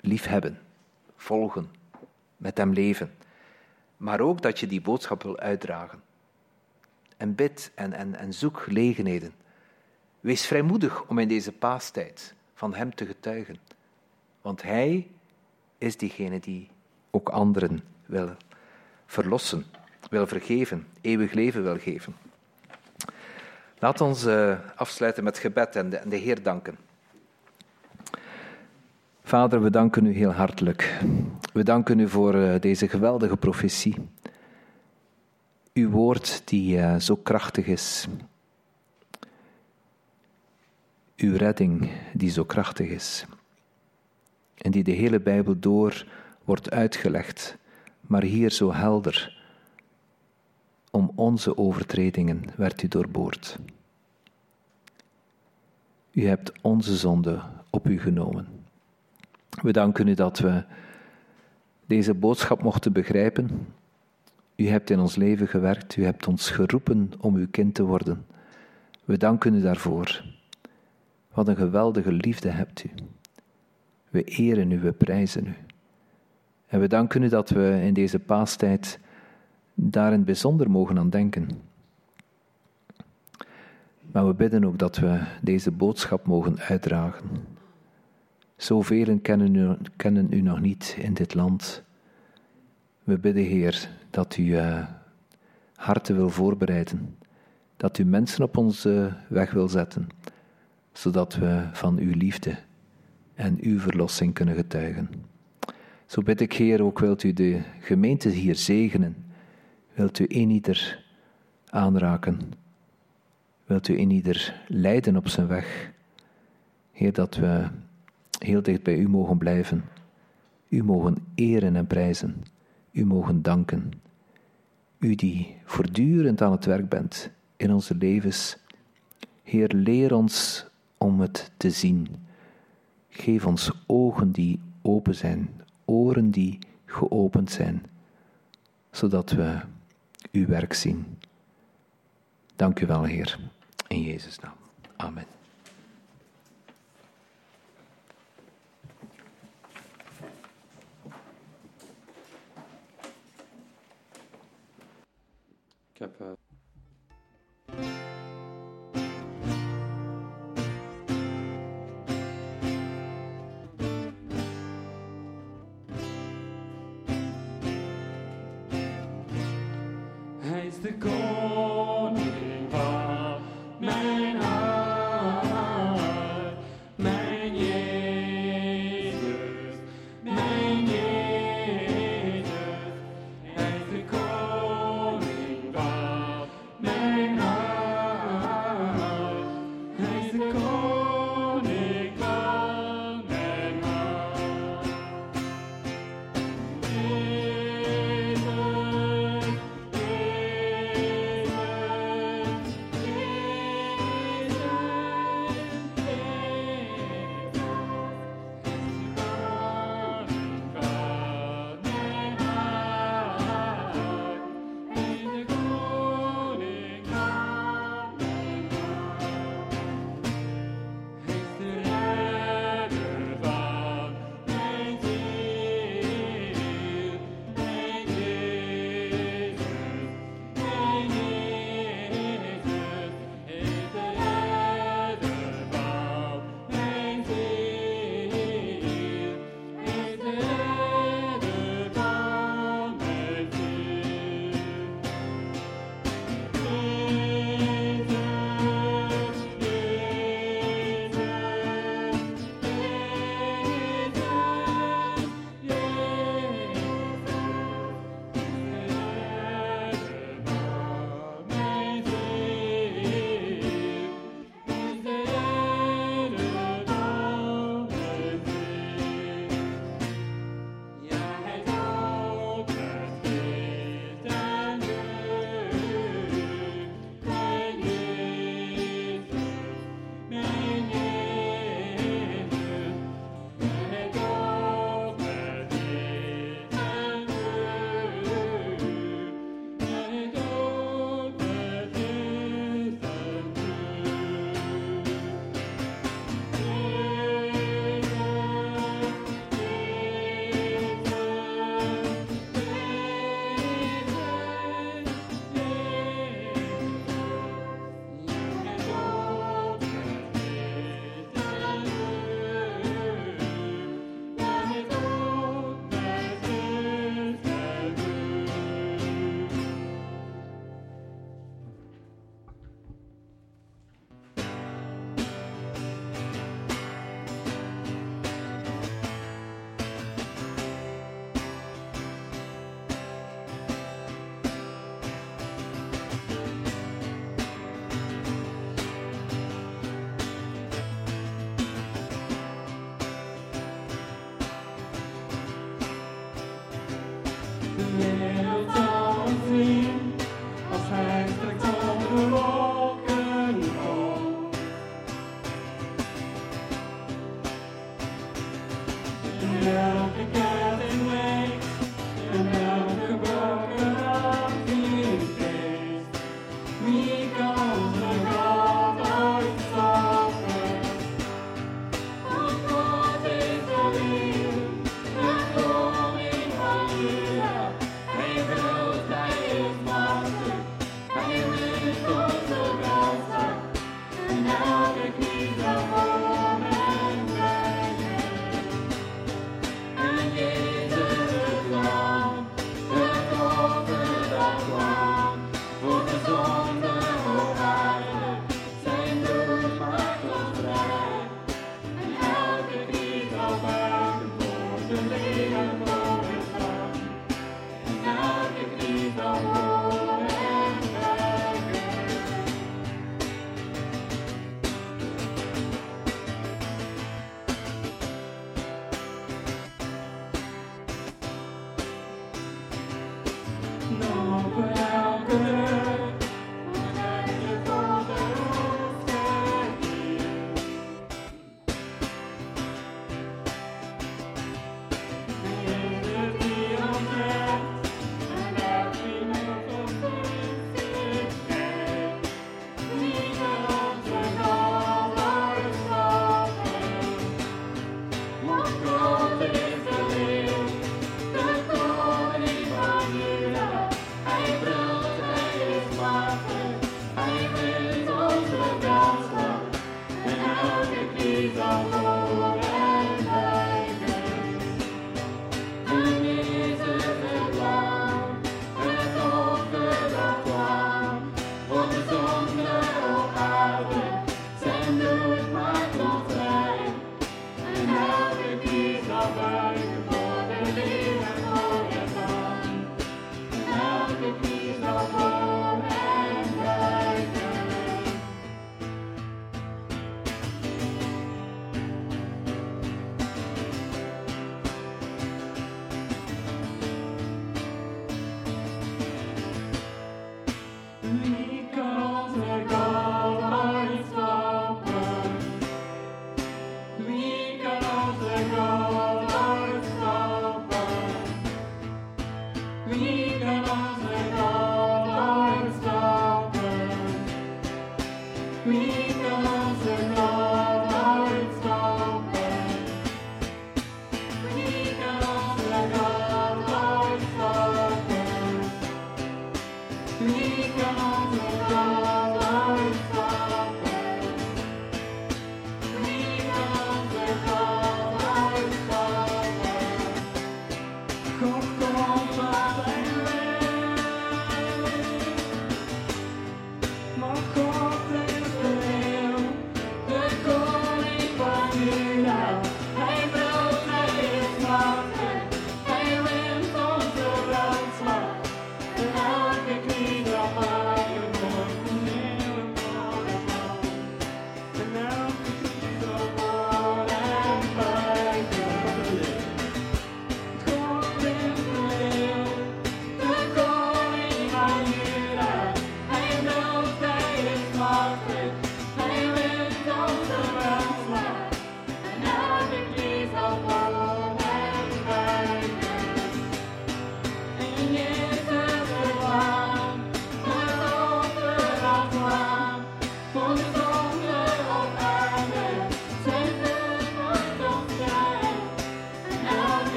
S4: liefhebben, volgen, met hem leven. Maar ook dat je die boodschap wil uitdragen. En bid en, en, en zoek gelegenheden. Wees vrijmoedig om in deze paastijd van hem te getuigen. Want hij is diegene die ook anderen wil verlossen, wil vergeven, eeuwig leven wil geven. Laat ons uh, afsluiten met gebed en de, de Heer danken. Vader, we danken u heel hartelijk. We danken u voor uh, deze geweldige profetie. Uw woord die uh, zo krachtig is. Uw redding die zo krachtig is. En die de hele Bijbel door wordt uitgelegd, maar hier zo helder om onze overtredingen werd u doorboord. U hebt onze zonde op u genomen. We danken u dat we deze boodschap mochten begrijpen. U hebt in ons leven gewerkt, u hebt ons geroepen om uw kind te worden. We danken u daarvoor. Wat een geweldige liefde hebt u. We eren u, we prijzen u. En we danken u dat we in deze paastijd daar in bijzonder mogen aan denken. Maar we bidden ook dat we deze boodschap mogen uitdragen. Zoveel kennen u, kennen u nog niet in dit land. We bidden, Heer, dat u uh, harten wil voorbereiden, dat u mensen op onze weg wil zetten, zodat we van uw liefde en uw verlossing kunnen getuigen. Zo bid ik, Heer, ook wilt u de gemeente hier zegenen Wilt u een ieder aanraken? Wilt u een ieder leiden op zijn weg? Heer, dat we heel dicht bij u mogen blijven. U mogen eren en prijzen. U mogen danken. U die voortdurend aan het werk bent in onze levens. Heer, leer ons om het te zien. Geef ons ogen die open zijn, oren die geopend zijn, zodat we uw werk zien. Dank u wel, Heer. In Jezus' naam. Amen.
S5: Ik heb. Uh...
S3: the koning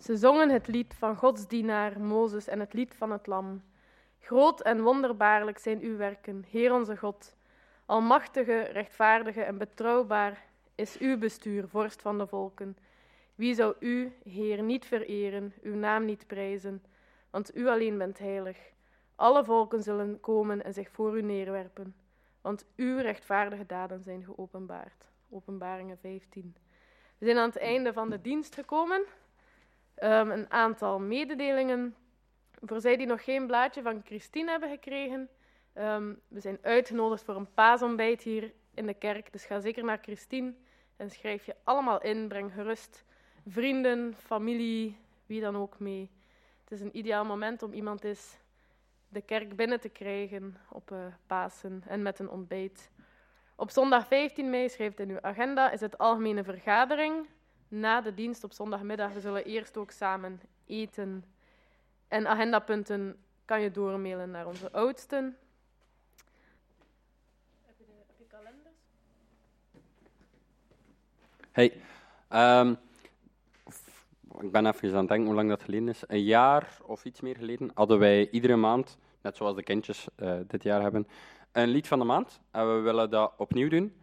S1: Ze zongen het lied van Gods dienaar Mozes en het lied van het lam. Groot en wonderbaarlijk zijn uw werken, Heer onze God. Almachtige, rechtvaardige en betrouwbaar is uw bestuur, vorst van de volken. Wie zou u, Heer, niet vereren, uw naam niet prijzen? Want u alleen bent heilig. Alle volken zullen komen en zich voor u neerwerpen, want uw rechtvaardige daden zijn geopenbaard. Openbaringen 15. We zijn aan het einde van de dienst gekomen. Ehm, een aantal mededelingen. Voor zij die nog geen blaadje van Christine hebben gekregen, ehm, we zijn uitgenodigd voor een paasontbijt hier in de kerk. Dus ga zeker naar Christine en schrijf je allemaal in. Breng gerust vrienden, familie, wie dan ook mee. Het is een ideaal moment om iemand eens de kerk binnen te krijgen op uh, Pasen en met een ontbijt. Op zondag 15 mei, schrijft in uw agenda, is het algemene vergadering. Na de dienst op zondagmiddag, we zullen eerst ook samen eten. En agendapunten kan je doormailen naar onze oudsten. Heb je, de, heb je kalenders?
S3: Hey, um, ik ben even aan het denken hoe lang dat geleden is. Een jaar of iets meer geleden hadden wij iedere maand, net zoals de kindjes uh, dit jaar hebben, een lied van de maand. En we willen dat opnieuw doen,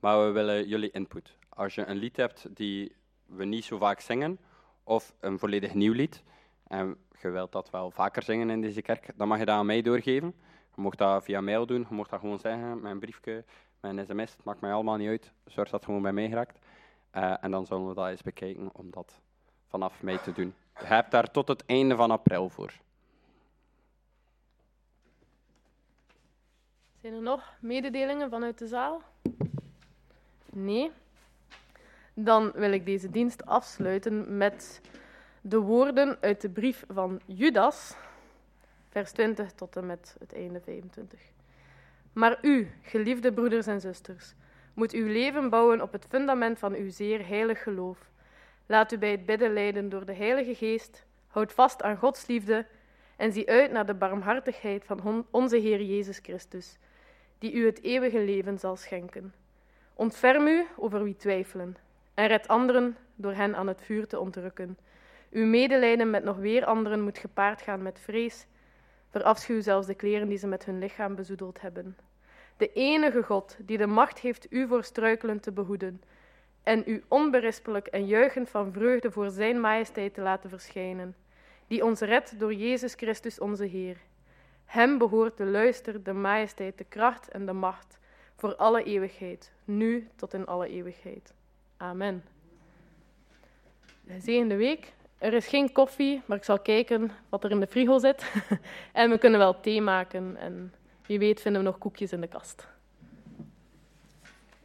S3: maar we willen jullie input. Als je een lied hebt die we niet zo vaak zingen, of een volledig nieuw lied, en je wilt dat wel vaker zingen in deze kerk, dan mag je dat aan mij doorgeven. Je mag dat via mail doen, je mag dat gewoon zeggen, mijn briefje, mijn sms, het maakt mij allemaal niet uit. Zorg dat het gewoon bij mij geraakt. Uh, en dan zullen we dat eens bekijken om dat vanaf mei te doen. Je hebt daar tot het einde van april voor.
S1: Zijn er nog mededelingen vanuit de zaal? Nee. Dan wil ik deze dienst afsluiten met de woorden uit de brief van Judas, vers 20 tot en met het einde 25. Maar u, geliefde broeders en zusters, moet uw leven bouwen op het fundament van uw zeer heilig geloof. Laat u bij het bidden leiden door de Heilige Geest, houd vast aan Gods liefde en zie uit naar de barmhartigheid van onze Heer Jezus Christus, die u het eeuwige leven zal schenken. Ontferm u over wie twijfelen en red anderen door hen aan het vuur te ontrukken. Uw medelijden met nog weer anderen moet gepaard gaan met vrees. Verafschuw zelfs de kleren die ze met hun lichaam bezoedeld hebben. De enige God die de macht heeft u voor struikelen te behoeden en u onberispelijk en juichend van vreugde voor Zijn majesteit te laten verschijnen, die ons redt door Jezus Christus onze Heer. Hem behoort de luister, de majesteit, de kracht en de macht voor alle eeuwigheid, nu tot in alle eeuwigheid. Amen. Zegende week. Er is geen koffie, maar ik zal kijken wat er in de frigo zit. [laughs] en we kunnen wel thee maken en wie weet vinden we nog koekjes in de kast.